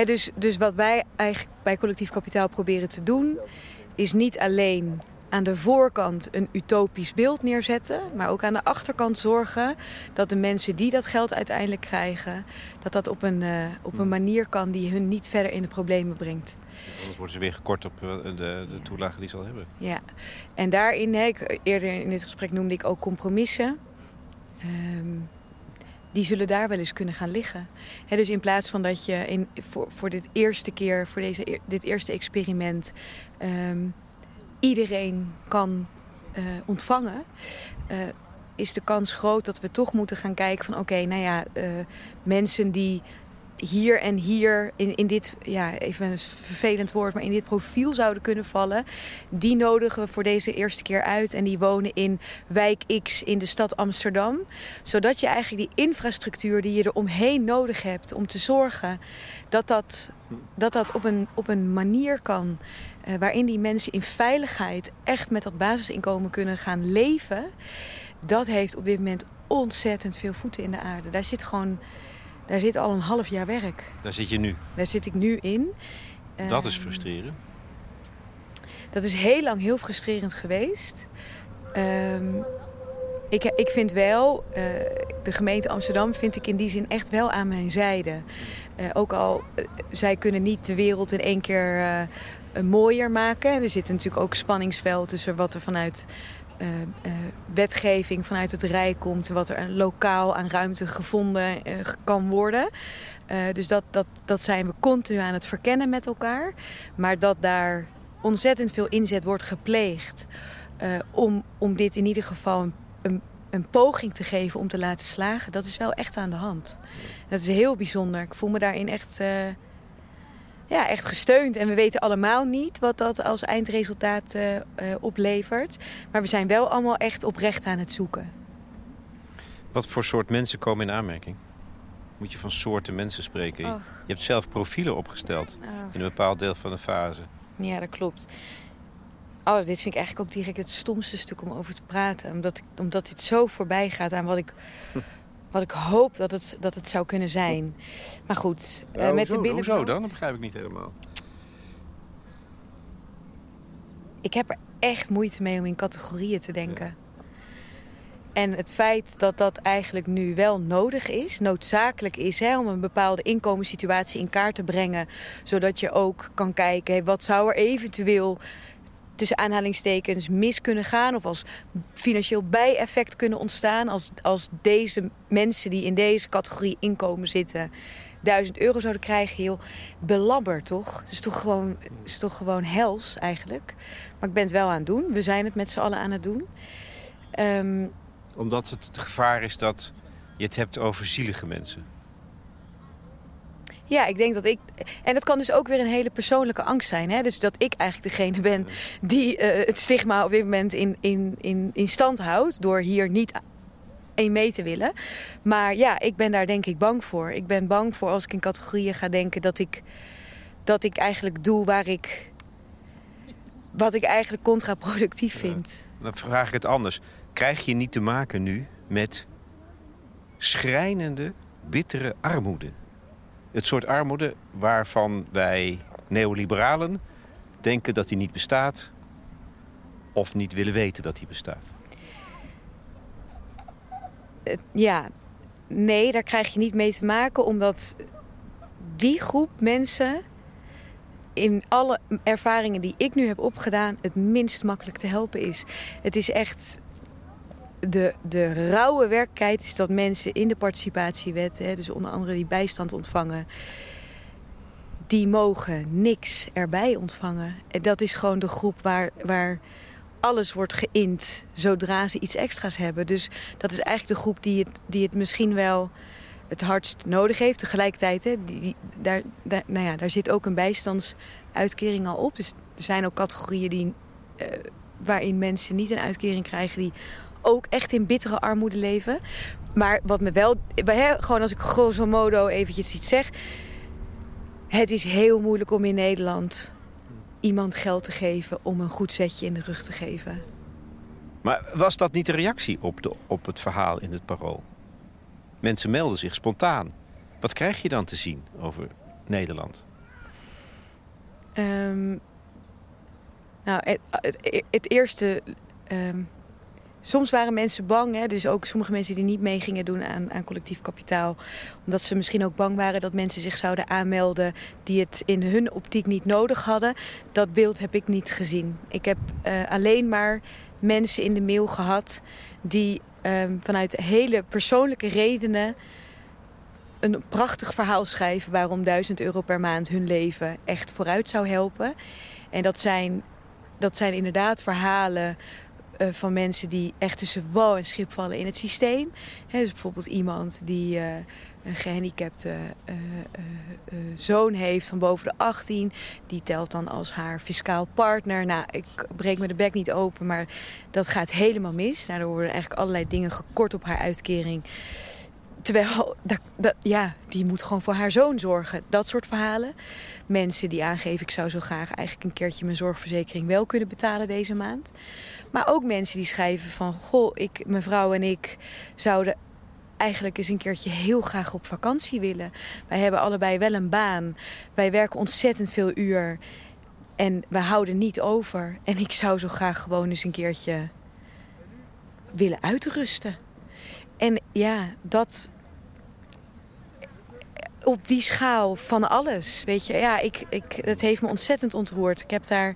dus, dus wat wij eigenlijk bij collectief kapitaal proberen te doen, is niet alleen aan de voorkant een utopisch beeld neerzetten, maar ook aan de achterkant zorgen dat de mensen die dat geld uiteindelijk krijgen, dat dat op een, uh, op een manier kan die hun niet verder in de problemen brengt. Anders worden ze weer gekort op eh, de, de toelage die ze al hebben. Ja, en daarin, ik, eerder in dit gesprek noemde ik ook compromissen. Um, die zullen daar wel eens kunnen gaan liggen. dus in plaats van dat je in, voor, voor dit eerste keer, voor deze, dit eerste experiment, ehm, iedereen kan uh, ontvangen, uh, is de kans groot dat we toch moeten gaan kijken van oké, nou ja, uh, mensen die hier en hier in, in dit, ja, even een vervelend woord, maar in dit profiel zouden kunnen vallen. Die nodigen we voor deze eerste keer uit. En die wonen in wijk X in de stad Amsterdam. Zodat je eigenlijk die infrastructuur die je er omheen nodig hebt om te zorgen dat dat, dat, dat op, een, op een manier kan. Uh, waarin die mensen in veiligheid echt met dat basisinkomen kunnen gaan leven. Dat heeft op dit moment ontzettend veel voeten in de aarde. Daar zit gewoon Daar zit al een half jaar werk. Daar zit je nu? Daar zit ik nu in. Dat is Ehm, frustrerend. Dat is heel lang heel frustrerend geweest. Ehm, ik, ik vind wel, eh, de gemeente Amsterdam vind ik in die zin echt wel aan mijn zijde. Eh, ook al, eh, zij kunnen niet de wereld in één keer mooier maken. Er zit natuurlijk ook spanningsveld tussen wat er vanuit eh, eh, wetgeving, vanuit het Rijk komt... wat er lokaal aan ruimte gevonden eh, kan worden. Dus dat, dat, dat zijn we continu aan het verkennen met elkaar. Maar dat daar ontzettend veel inzet wordt gepleegd... om, om dit in ieder geval een, een, een poging te geven om te laten slagen... dat is wel echt aan de hand. Dat is heel bijzonder. Ik voel me daarin echt, ja, echt gesteund. En we weten allemaal niet wat dat als eindresultaat eh, eh, oplevert. Maar we zijn wel allemaal echt oprecht aan het zoeken. Wat voor soort mensen komen in aanmerking? Moet je van soorten mensen spreken? Och. Je hebt zelf profielen opgesteld in een bepaald deel van de fase. Ja, dat klopt. Oh, dit vind ik eigenlijk ook direct het stomste stuk om over te praten. Omdat, ik, omdat dit zo voorbij gaat aan wat ik, wat ik hoop dat het, dat het zou kunnen zijn. Maar goed, eh, met de billen... Hoezo dan? Dat begrijp ik niet helemaal. Ik heb er echt moeite mee om in categorieën te denken. En het feit dat dat eigenlijk nu wel nodig is, noodzakelijk is hè, om een bepaalde inkomenssituatie in kaart te brengen. Zodat je ook kan kijken, hé, wat zou er eventueel tussen aanhalingstekens mis kunnen gaan. Of als financieel bijeffect kunnen ontstaan. Als, als deze mensen die in deze categorie inkomen zitten 1000 euro zouden krijgen, heel belabberd toch? Het is toch gewoon, is toch gewoon hels eigenlijk. Maar ik ben het wel aan het doen. We zijn het met z'n allen aan het doen. Ehm, Omdat het het gevaar is dat je het hebt over zielige mensen. Ja, ik denk dat ik. En dat kan dus ook weer een hele persoonlijke angst zijn. Hè? Dus dat ik eigenlijk degene ben die eh, het stigma op dit moment in, in, in, in stand houdt. door hier niet in mee te willen. Maar ja, ik ben daar denk ik bang voor. Ik ben bang voor als ik in categorieën ga denken dat ik, dat ik eigenlijk doe waar ik. wat ik eigenlijk contraproductief vind. Dan vraag ik het anders. Krijg je niet te maken nu met schrijnende, bittere armoede? Het soort armoede waarvan wij neoliberalen denken dat die niet bestaat... of niet willen weten dat die bestaat. Eh, ja, nee, daar krijg je niet mee te maken, omdat die groep mensen in alle ervaringen die ik nu heb opgedaan het minst makkelijk te helpen is. Het is echt de, de rauwe werkelijkheid is dat mensen in de participatiewet, hè, dus onder andere die bijstand ontvangen, die mogen niks erbij ontvangen. En dat is gewoon de groep waar, waar alles wordt geïnd zodra ze iets extra's hebben. Dus dat is eigenlijk de groep die het, die het misschien wel het hardst nodig heeft. Tegelijkertijd, hè, die, daar, daar, nou ja, daar zit ook een bijstandsuitkering al op. Dus er zijn ook categorieën die, eh, waarin mensen niet een uitkering krijgen... die ook echt in bittere armoede leven. Maar wat me wel... Hè, gewoon als ik grosso modo eventjes iets zeg... Het is heel moeilijk om in Nederland iemand geld te geven om een goed zetje in de rug te geven. Maar was dat niet de reactie op, de, op het verhaal in het parool? Mensen melden zich spontaan. Wat krijg je dan te zien over Nederland? Ehm, nou, het, het, het eerste. ehm, soms waren mensen bang. Hè? Dus ook sommige mensen die niet mee gingen doen aan, aan collectief kapitaal. Omdat ze misschien ook bang waren dat mensen zich zouden aanmelden. die het in hun optiek niet nodig hadden. Dat beeld heb ik niet gezien. Ik heb eh, alleen maar mensen in de mail gehad. die ehm, vanuit hele persoonlijke redenen. een prachtig verhaal schrijven waarom 1000 euro per maand hun leven echt vooruit zou helpen. En dat zijn, dat zijn inderdaad verhalen eh, van mensen die echt tussen wal en schip vallen in het systeem. Dus bijvoorbeeld iemand die eh, een gehandicapte eh, zoon heeft van boven de 18. Die telt dan als haar fiscaal partner. Nou, ik breek me de bek niet open, maar dat gaat helemaal mis. Daardoor worden eigenlijk allerlei dingen gekort op haar uitkering. Terwijl, dat, ja, die moet gewoon voor haar zoon zorgen. Dat soort verhalen. Mensen die aangeven, ik zou zo graag eigenlijk een keertje mijn zorgverzekering wel kunnen betalen deze maand. Maar ook mensen die schrijven van, goh, ik, mijn vrouw en ik zouden eigenlijk eens een keertje heel graag op vakantie willen. Wij hebben allebei wel een baan. Wij werken ontzettend veel uur. En we houden niet over. En ik zou zo graag gewoon eens een keertje willen uitrusten. En ja, dat op die schaal van alles. Weet je, ja, ik, ik, het heeft me ontzettend ontroerd. Ik heb daar.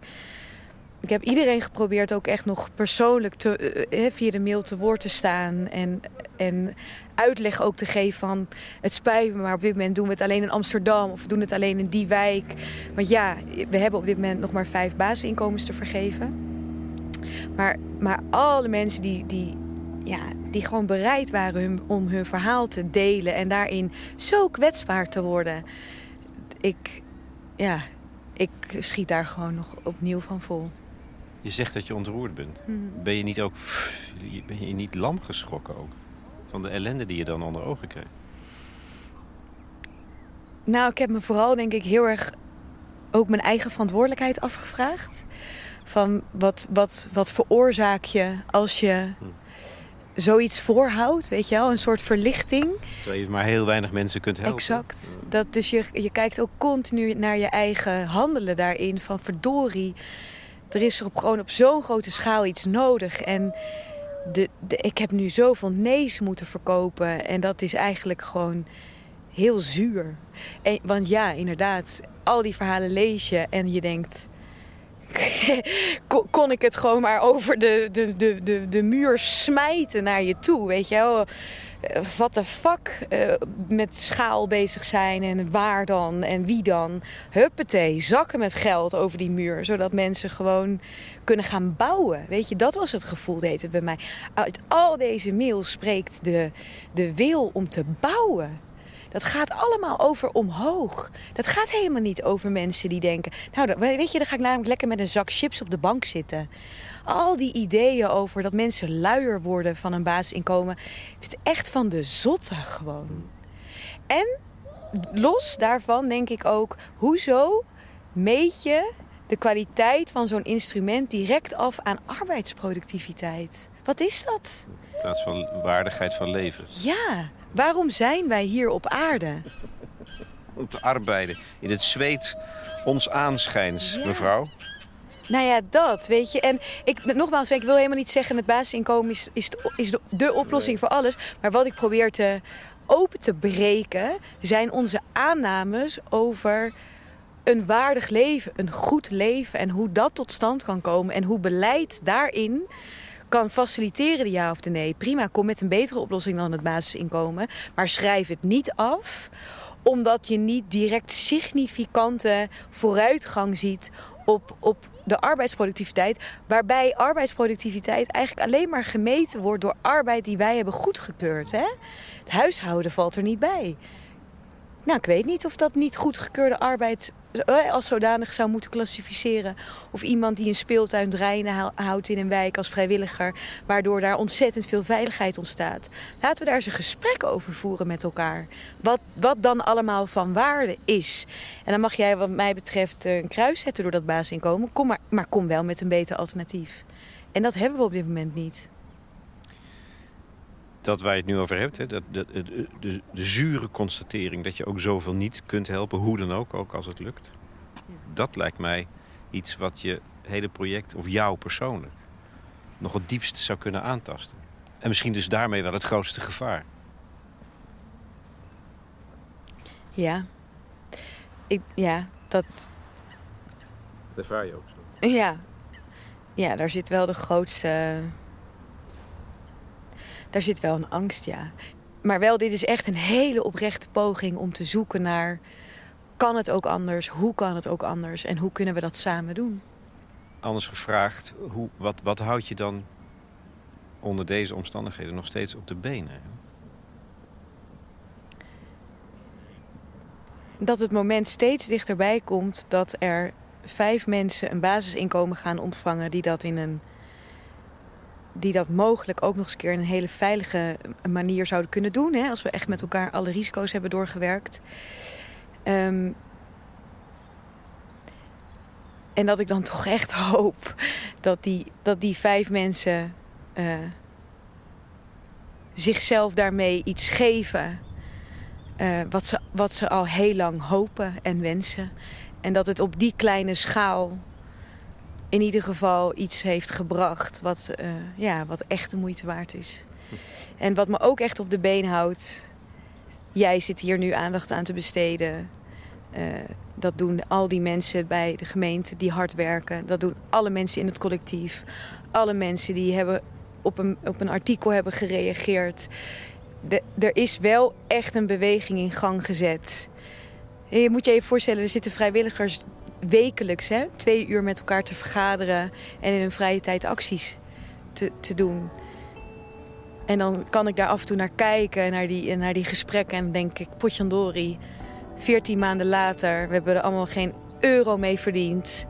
Ik heb iedereen geprobeerd ook echt nog persoonlijk te, eh, eh, via de mail te woord te staan. En, en uitleg ook te geven van het spijt me, maar op dit moment doen we het alleen in Amsterdam of we doen het alleen in die wijk. Want ja, we hebben op dit moment nog maar vijf basisinkomens te vergeven. Maar, maar alle mensen die, die, ja, die gewoon bereid waren om hun verhaal te delen en daarin zo kwetsbaar te worden. Ik, ja, ik schiet daar gewoon nog opnieuw van vol. Je zegt dat je ontroerd bent. Hmm. Ben je niet ook ben je niet lam geschrokken ook? Van de ellende die je dan onder ogen kreeg? Nou, ik heb me vooral denk ik heel erg ook mijn eigen verantwoordelijkheid afgevraagd. Van wat, wat, wat veroorzaak je als je hm. zoiets voorhoudt, weet je wel? Een soort verlichting. Terwijl je maar heel weinig mensen kunt helpen. Exact. Dat, dus je, je kijkt ook continu naar je eigen handelen daarin. Van verdorie, er is op, gewoon op zo'n grote schaal iets nodig. En de, de, ik heb nu zoveel nee's moeten verkopen. En dat is eigenlijk gewoon heel zuur. En, want ja, inderdaad, al die verhalen lees je en je denkt... kon ik het gewoon maar over de, de, de, de, de muur smijten naar je toe, weet je wel wat de fuck uh, met schaal bezig zijn en waar dan en wie dan. Huppatee, zakken met geld over die muur, zodat mensen gewoon kunnen gaan bouwen. Weet je, dat was het gevoel, deed het bij mij. Uit al deze mails spreekt de, de wil om te bouwen. Dat gaat allemaal over omhoog. Dat gaat helemaal niet over mensen die denken... nou, weet je, dan ga ik namelijk lekker met een zak chips op de bank zitten al die ideeën over dat mensen luier worden van een basisinkomen. Het echt van de zotte gewoon. En los daarvan denk ik ook, hoezo meet je de kwaliteit van zo'n instrument direct af aan arbeidsproductiviteit? Wat is dat? In plaats van waardigheid van leven. Ja, waarom zijn wij hier op aarde? Om te arbeiden. In het zweet ons aanschijns, mevrouw. Nou ja, dat, weet je. En ik, nogmaals, ik wil helemaal niet zeggen... het basisinkomen is, is, de, is de, oplossing voor alles. Maar wat ik probeer te open te breken... zijn onze aannames over een waardig leven, een goed leven... en hoe dat tot stand kan komen. En hoe beleid daarin kan faciliteren, de ja of de nee. Prima, kom met een betere oplossing dan het basisinkomen. Maar schrijf het niet af omdat je niet direct significante vooruitgang ziet op, op de arbeidsproductiviteit. Waarbij arbeidsproductiviteit eigenlijk alleen maar gemeten wordt door arbeid die wij hebben goedgekeurd. Hè? Het huishouden valt er niet bij. Nou, ik weet niet of dat niet goedgekeurde arbeid eh, als zodanig zou moeten klassificeren. Of iemand die een speeltuin drainen houdt in een wijk als vrijwilliger. Waardoor daar ontzettend veel veiligheid ontstaat. Laten we daar eens een gesprek over voeren met elkaar. Wat, wat dan allemaal van waarde is. En dan mag jij wat mij betreft een kruis zetten door dat basisinkomen. Kom maar, maar kom wel met een beter alternatief. En dat hebben we op dit moment niet dat waar je het nu over hebt, hè, dat, de, de, de, de, zure constatering dat je ook zoveel niet kunt helpen, hoe dan ook, ook als het lukt. Dat lijkt mij iets wat je hele project, of jou persoonlijk, nog het diepst zou kunnen aantasten. En misschien dus daarmee wel het grootste gevaar. Ja. Ik, ja, dat... Dat ervaar je ook zo. Ja. Ja, daar zit wel de grootste daar zit wel een angst, ja. Maar wel, dit is echt een hele oprechte poging om te zoeken naar... kan het ook anders? Hoe kan het ook anders? En hoe kunnen we dat samen doen? Anders gevraagd, hoe, wat, wat houd je dan onder deze omstandigheden nog steeds op de benen? Dat het moment steeds dichterbij komt dat er vijf mensen een basisinkomen gaan ontvangen... die dat in een die dat mogelijk ook nog eens een keer in een hele veilige manier zouden kunnen doen. Hè, als we echt met elkaar alle risico's hebben doorgewerkt. Um, en dat ik dan toch echt hoop dat die, dat die vijf mensen uh, zichzelf daarmee iets geven. eh, wat, ze, wat ze al heel lang hopen en wensen. En dat het op die kleine schaal in ieder geval iets heeft gebracht wat, eh, ja, wat echt de moeite waard is. En wat me ook echt op de been houdt. Jij zit hier nu aandacht aan te besteden. Eh, dat doen al die mensen bij de gemeente die hard werken. Dat doen alle mensen in het collectief. Alle mensen die hebben op, een, op een artikel hebben gereageerd. De, er is wel echt een beweging in gang gezet. Je moet je even voorstellen, er zitten vrijwilligers wekelijks hè, twee uur met elkaar te vergaderen en in hun vrije tijd acties te, te doen. En dan kan ik daar af en toe naar kijken, naar die, naar die gesprekken. En denk ik, potjandori, 14 maanden later, we hebben er allemaal geen euro mee verdiend.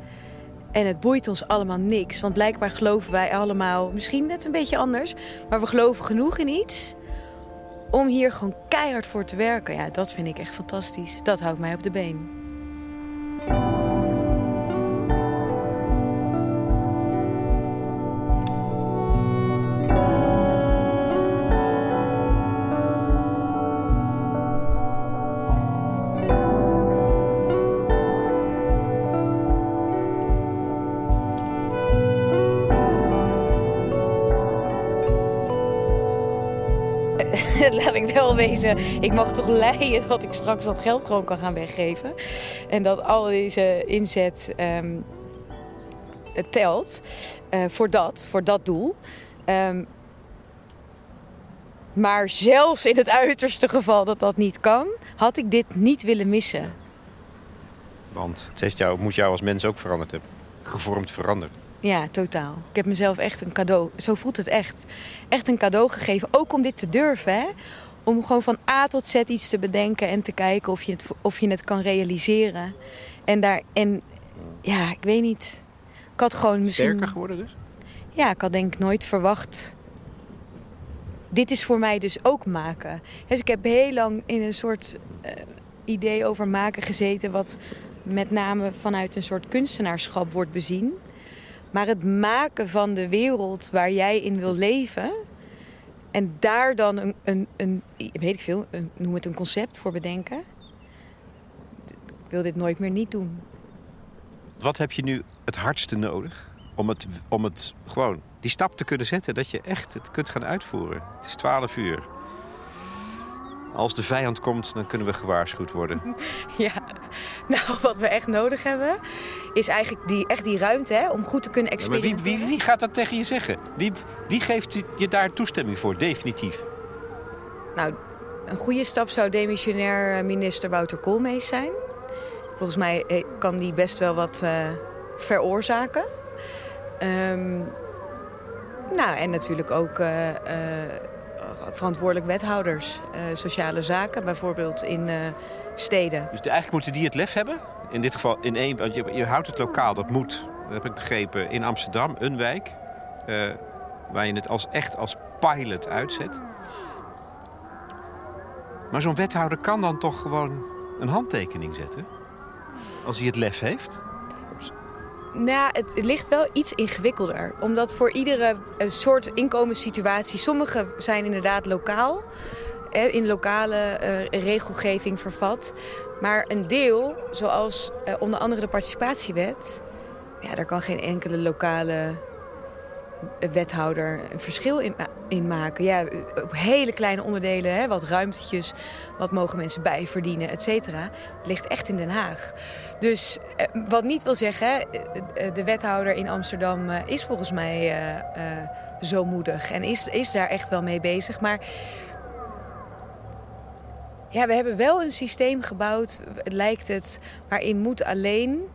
En het boeit ons allemaal niks. Want blijkbaar geloven wij allemaal, misschien net een beetje anders, maar we geloven genoeg in iets om hier gewoon keihard voor te werken. Ja, dat vind ik echt fantastisch. Dat houdt mij op de been. Wezen, ik mag toch leiden dat ik straks dat geld gewoon kan gaan weggeven. En dat al deze inzet ehm, telt eh, voor dat, voor dat doel. Ehm, maar zelfs in het uiterste geval dat dat niet kan, had ik dit niet willen missen. Want het heeft jou, moet jou als mens ook veranderd hebben. Gevormd veranderd. Ja, totaal. Ik heb mezelf echt een cadeau, zo voelt het echt, echt een cadeau gegeven. Ook om dit te durven, hè? Om gewoon van A tot Z iets te bedenken en te kijken of je het, of je het kan realiseren. En daar, en ja, ik weet niet. Ik had gewoon misschien. Sterker geworden dus? Ja, ik had denk ik nooit verwacht. Dit is voor mij dus ook maken. Dus ik heb heel lang in een soort uh, idee over maken gezeten, wat met name vanuit een soort kunstenaarschap wordt bezien. Maar het maken van de wereld waar jij in wil leven. En daar dan een, een, een weet ik veel, een, noem het een concept voor bedenken. Ik wil dit nooit meer niet doen. Wat heb je nu het hardste nodig om het, om het gewoon die stap te kunnen zetten? Dat je echt het kunt gaan uitvoeren. Het is 12 uur. Als de vijand komt, dan kunnen we gewaarschuwd worden. Ja, nou wat we echt nodig hebben, is eigenlijk die, echt die ruimte hè, om goed te kunnen experimenteren. Ja, maar wie, wie, wie, gaat dat tegen je zeggen? Wie, wie geeft je daar toestemming voor, definitief? Nou, een goede stap zou demissionair minister Wouter Koolmees zijn. Volgens mij kan die best wel wat uh, veroorzaken. Um, nou, en natuurlijk ook... Uh, uh, verantwoordelijk wethouders, uh, sociale zaken, bijvoorbeeld in uh, steden. Dus eigenlijk moeten die het lef hebben? In dit geval in één, want je, houdt het lokaal, dat moet, dat heb ik begrepen, in Amsterdam, een wijk, uh, waar je het als, echt als pilot uitzet. Maar zo'n wethouder kan dan toch gewoon een handtekening zetten? Als hij het lef heeft? Nou, het ligt wel iets ingewikkelder. Omdat voor iedere soort inkomenssituatie... sommige zijn inderdaad lokaal. In lokale uh, regelgeving vervat. Maar een deel, zoals uh, onder andere de participatiewet... Ja, daar kan geen enkele lokale wethouder een verschil in, in, maken. Ja, op hele kleine onderdelen, hè, wat ruimtetjes, wat mogen mensen bijverdienen, et cetera, ligt echt in Den Haag. Dus eh, wat niet wil zeggen, eh, de wethouder in Amsterdam eh, is volgens mij zo moedig en is, is daar echt wel mee bezig. Maar ja, we hebben wel een systeem gebouwd, lijkt het, waarin moet alleen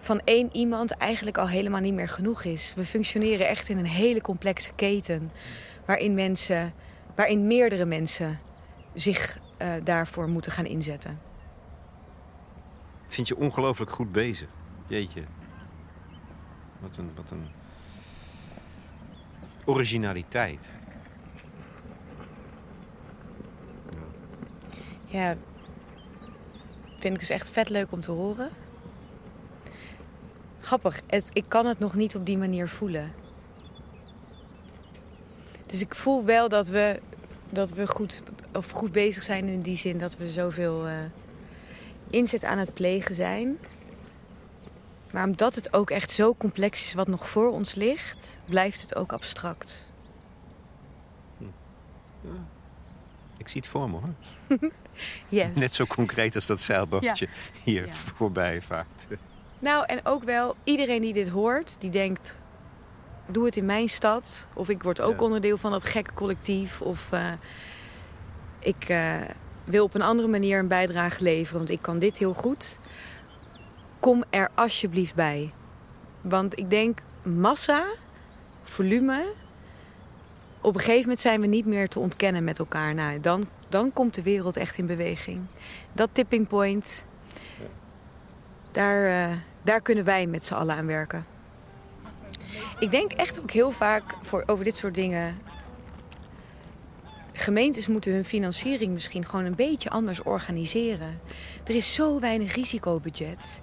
van één iemand eigenlijk al helemaal niet meer genoeg is. We functioneren echt in een hele complexe keten. Waarin, mensen, waarin meerdere mensen zich uh, daarvoor moeten gaan inzetten. Vind je ongelooflijk goed bezig. Jeetje. Wat een, wat een originaliteit. Ja, vind ik dus echt vet leuk om te horen. Grappig, het, ik kan het nog niet op die manier voelen. Dus ik voel wel dat we dat we goed, of goed bezig zijn in die zin dat we zoveel uh, inzet aan het plegen zijn. Maar omdat het ook echt zo complex is wat nog voor ons ligt, blijft het ook abstract. Hm. Ik zie het voor me hoor. yes. Net zo concreet als dat zeilbootje hier voorbij vaart. Nou, en ook wel iedereen die dit hoort, die denkt: doe het in mijn stad. Of ik word ook onderdeel van dat gekke collectief. Of uh, ik uh, wil op een andere manier een bijdrage leveren, want ik kan dit heel goed. Kom er alsjeblieft bij. Want ik denk massa, volume. Op een gegeven moment zijn we niet meer te ontkennen met elkaar. Nou, dan, dan komt de wereld echt in beweging. Dat tipping point, daar, uh, daar kunnen wij met z'n allen aan werken. Ik denk echt ook heel vaak voor, over dit soort dingen. Gemeentes moeten hun financiering misschien gewoon een beetje anders organiseren. Er is zo weinig risicobudget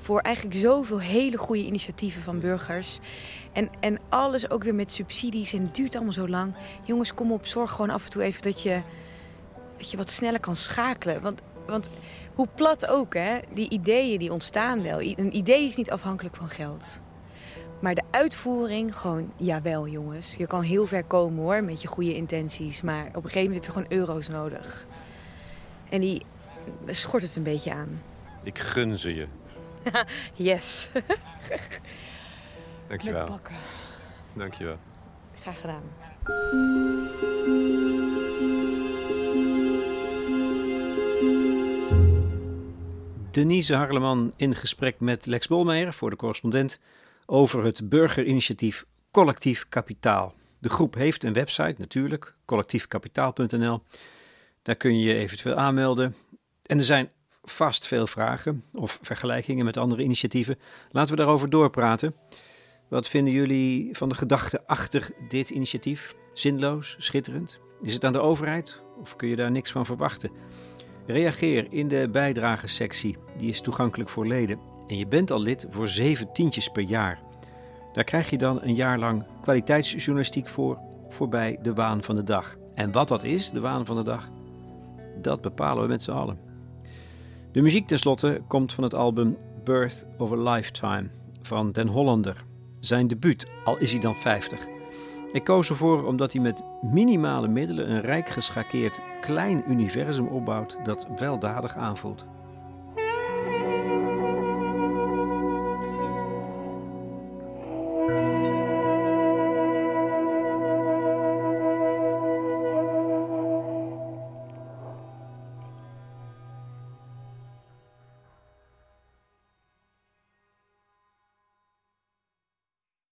voor eigenlijk zoveel hele goede initiatieven van burgers. En, en alles ook weer met subsidies en het duurt allemaal zo lang. Jongens, kom op, zorg gewoon af en toe even dat je, dat je wat sneller kan schakelen. Want, want hoe plat ook, hè, die ideeën die ontstaan wel. Een idee is niet afhankelijk van geld. Maar de uitvoering, gewoon, jawel jongens. Je kan heel ver komen hoor, met je goede intenties. Maar op een gegeven moment heb je gewoon euro's nodig. En die schort het een beetje aan. Ik gun ze je. yes. Dankjewel. Met bakken. Dankjewel. Graag gedaan. Denise Harleman in gesprek met Lex Bolmeijer voor de correspondent over het burgerinitiatief Collectief Kapitaal. De groep heeft een website natuurlijk, collectiefkapitaal.nl. Daar kun je je eventueel aanmelden. En er zijn vast veel vragen of vergelijkingen met andere initiatieven. Laten we daarover doorpraten. Wat vinden jullie van de gedachte achter dit initiatief? Zinloos, schitterend? Is het aan de overheid of kun je daar niks van verwachten? Reageer in de bijdragensectie, die is toegankelijk voor leden. En je bent al lid voor zeven tientjes per jaar. Daar krijg je dan een jaar lang kwaliteitsjournalistiek voor, voorbij de waan van de dag. En wat dat is, de waan van de dag, dat bepalen we met z'n allen. De muziek tenslotte komt van het album Birth of a Lifetime van Den Hollander. Zijn debuut, al is hij dan 50. Ik koos ervoor omdat hij met minimale middelen een rijk geschakeerd klein universum opbouwt dat weldadig aanvoelt.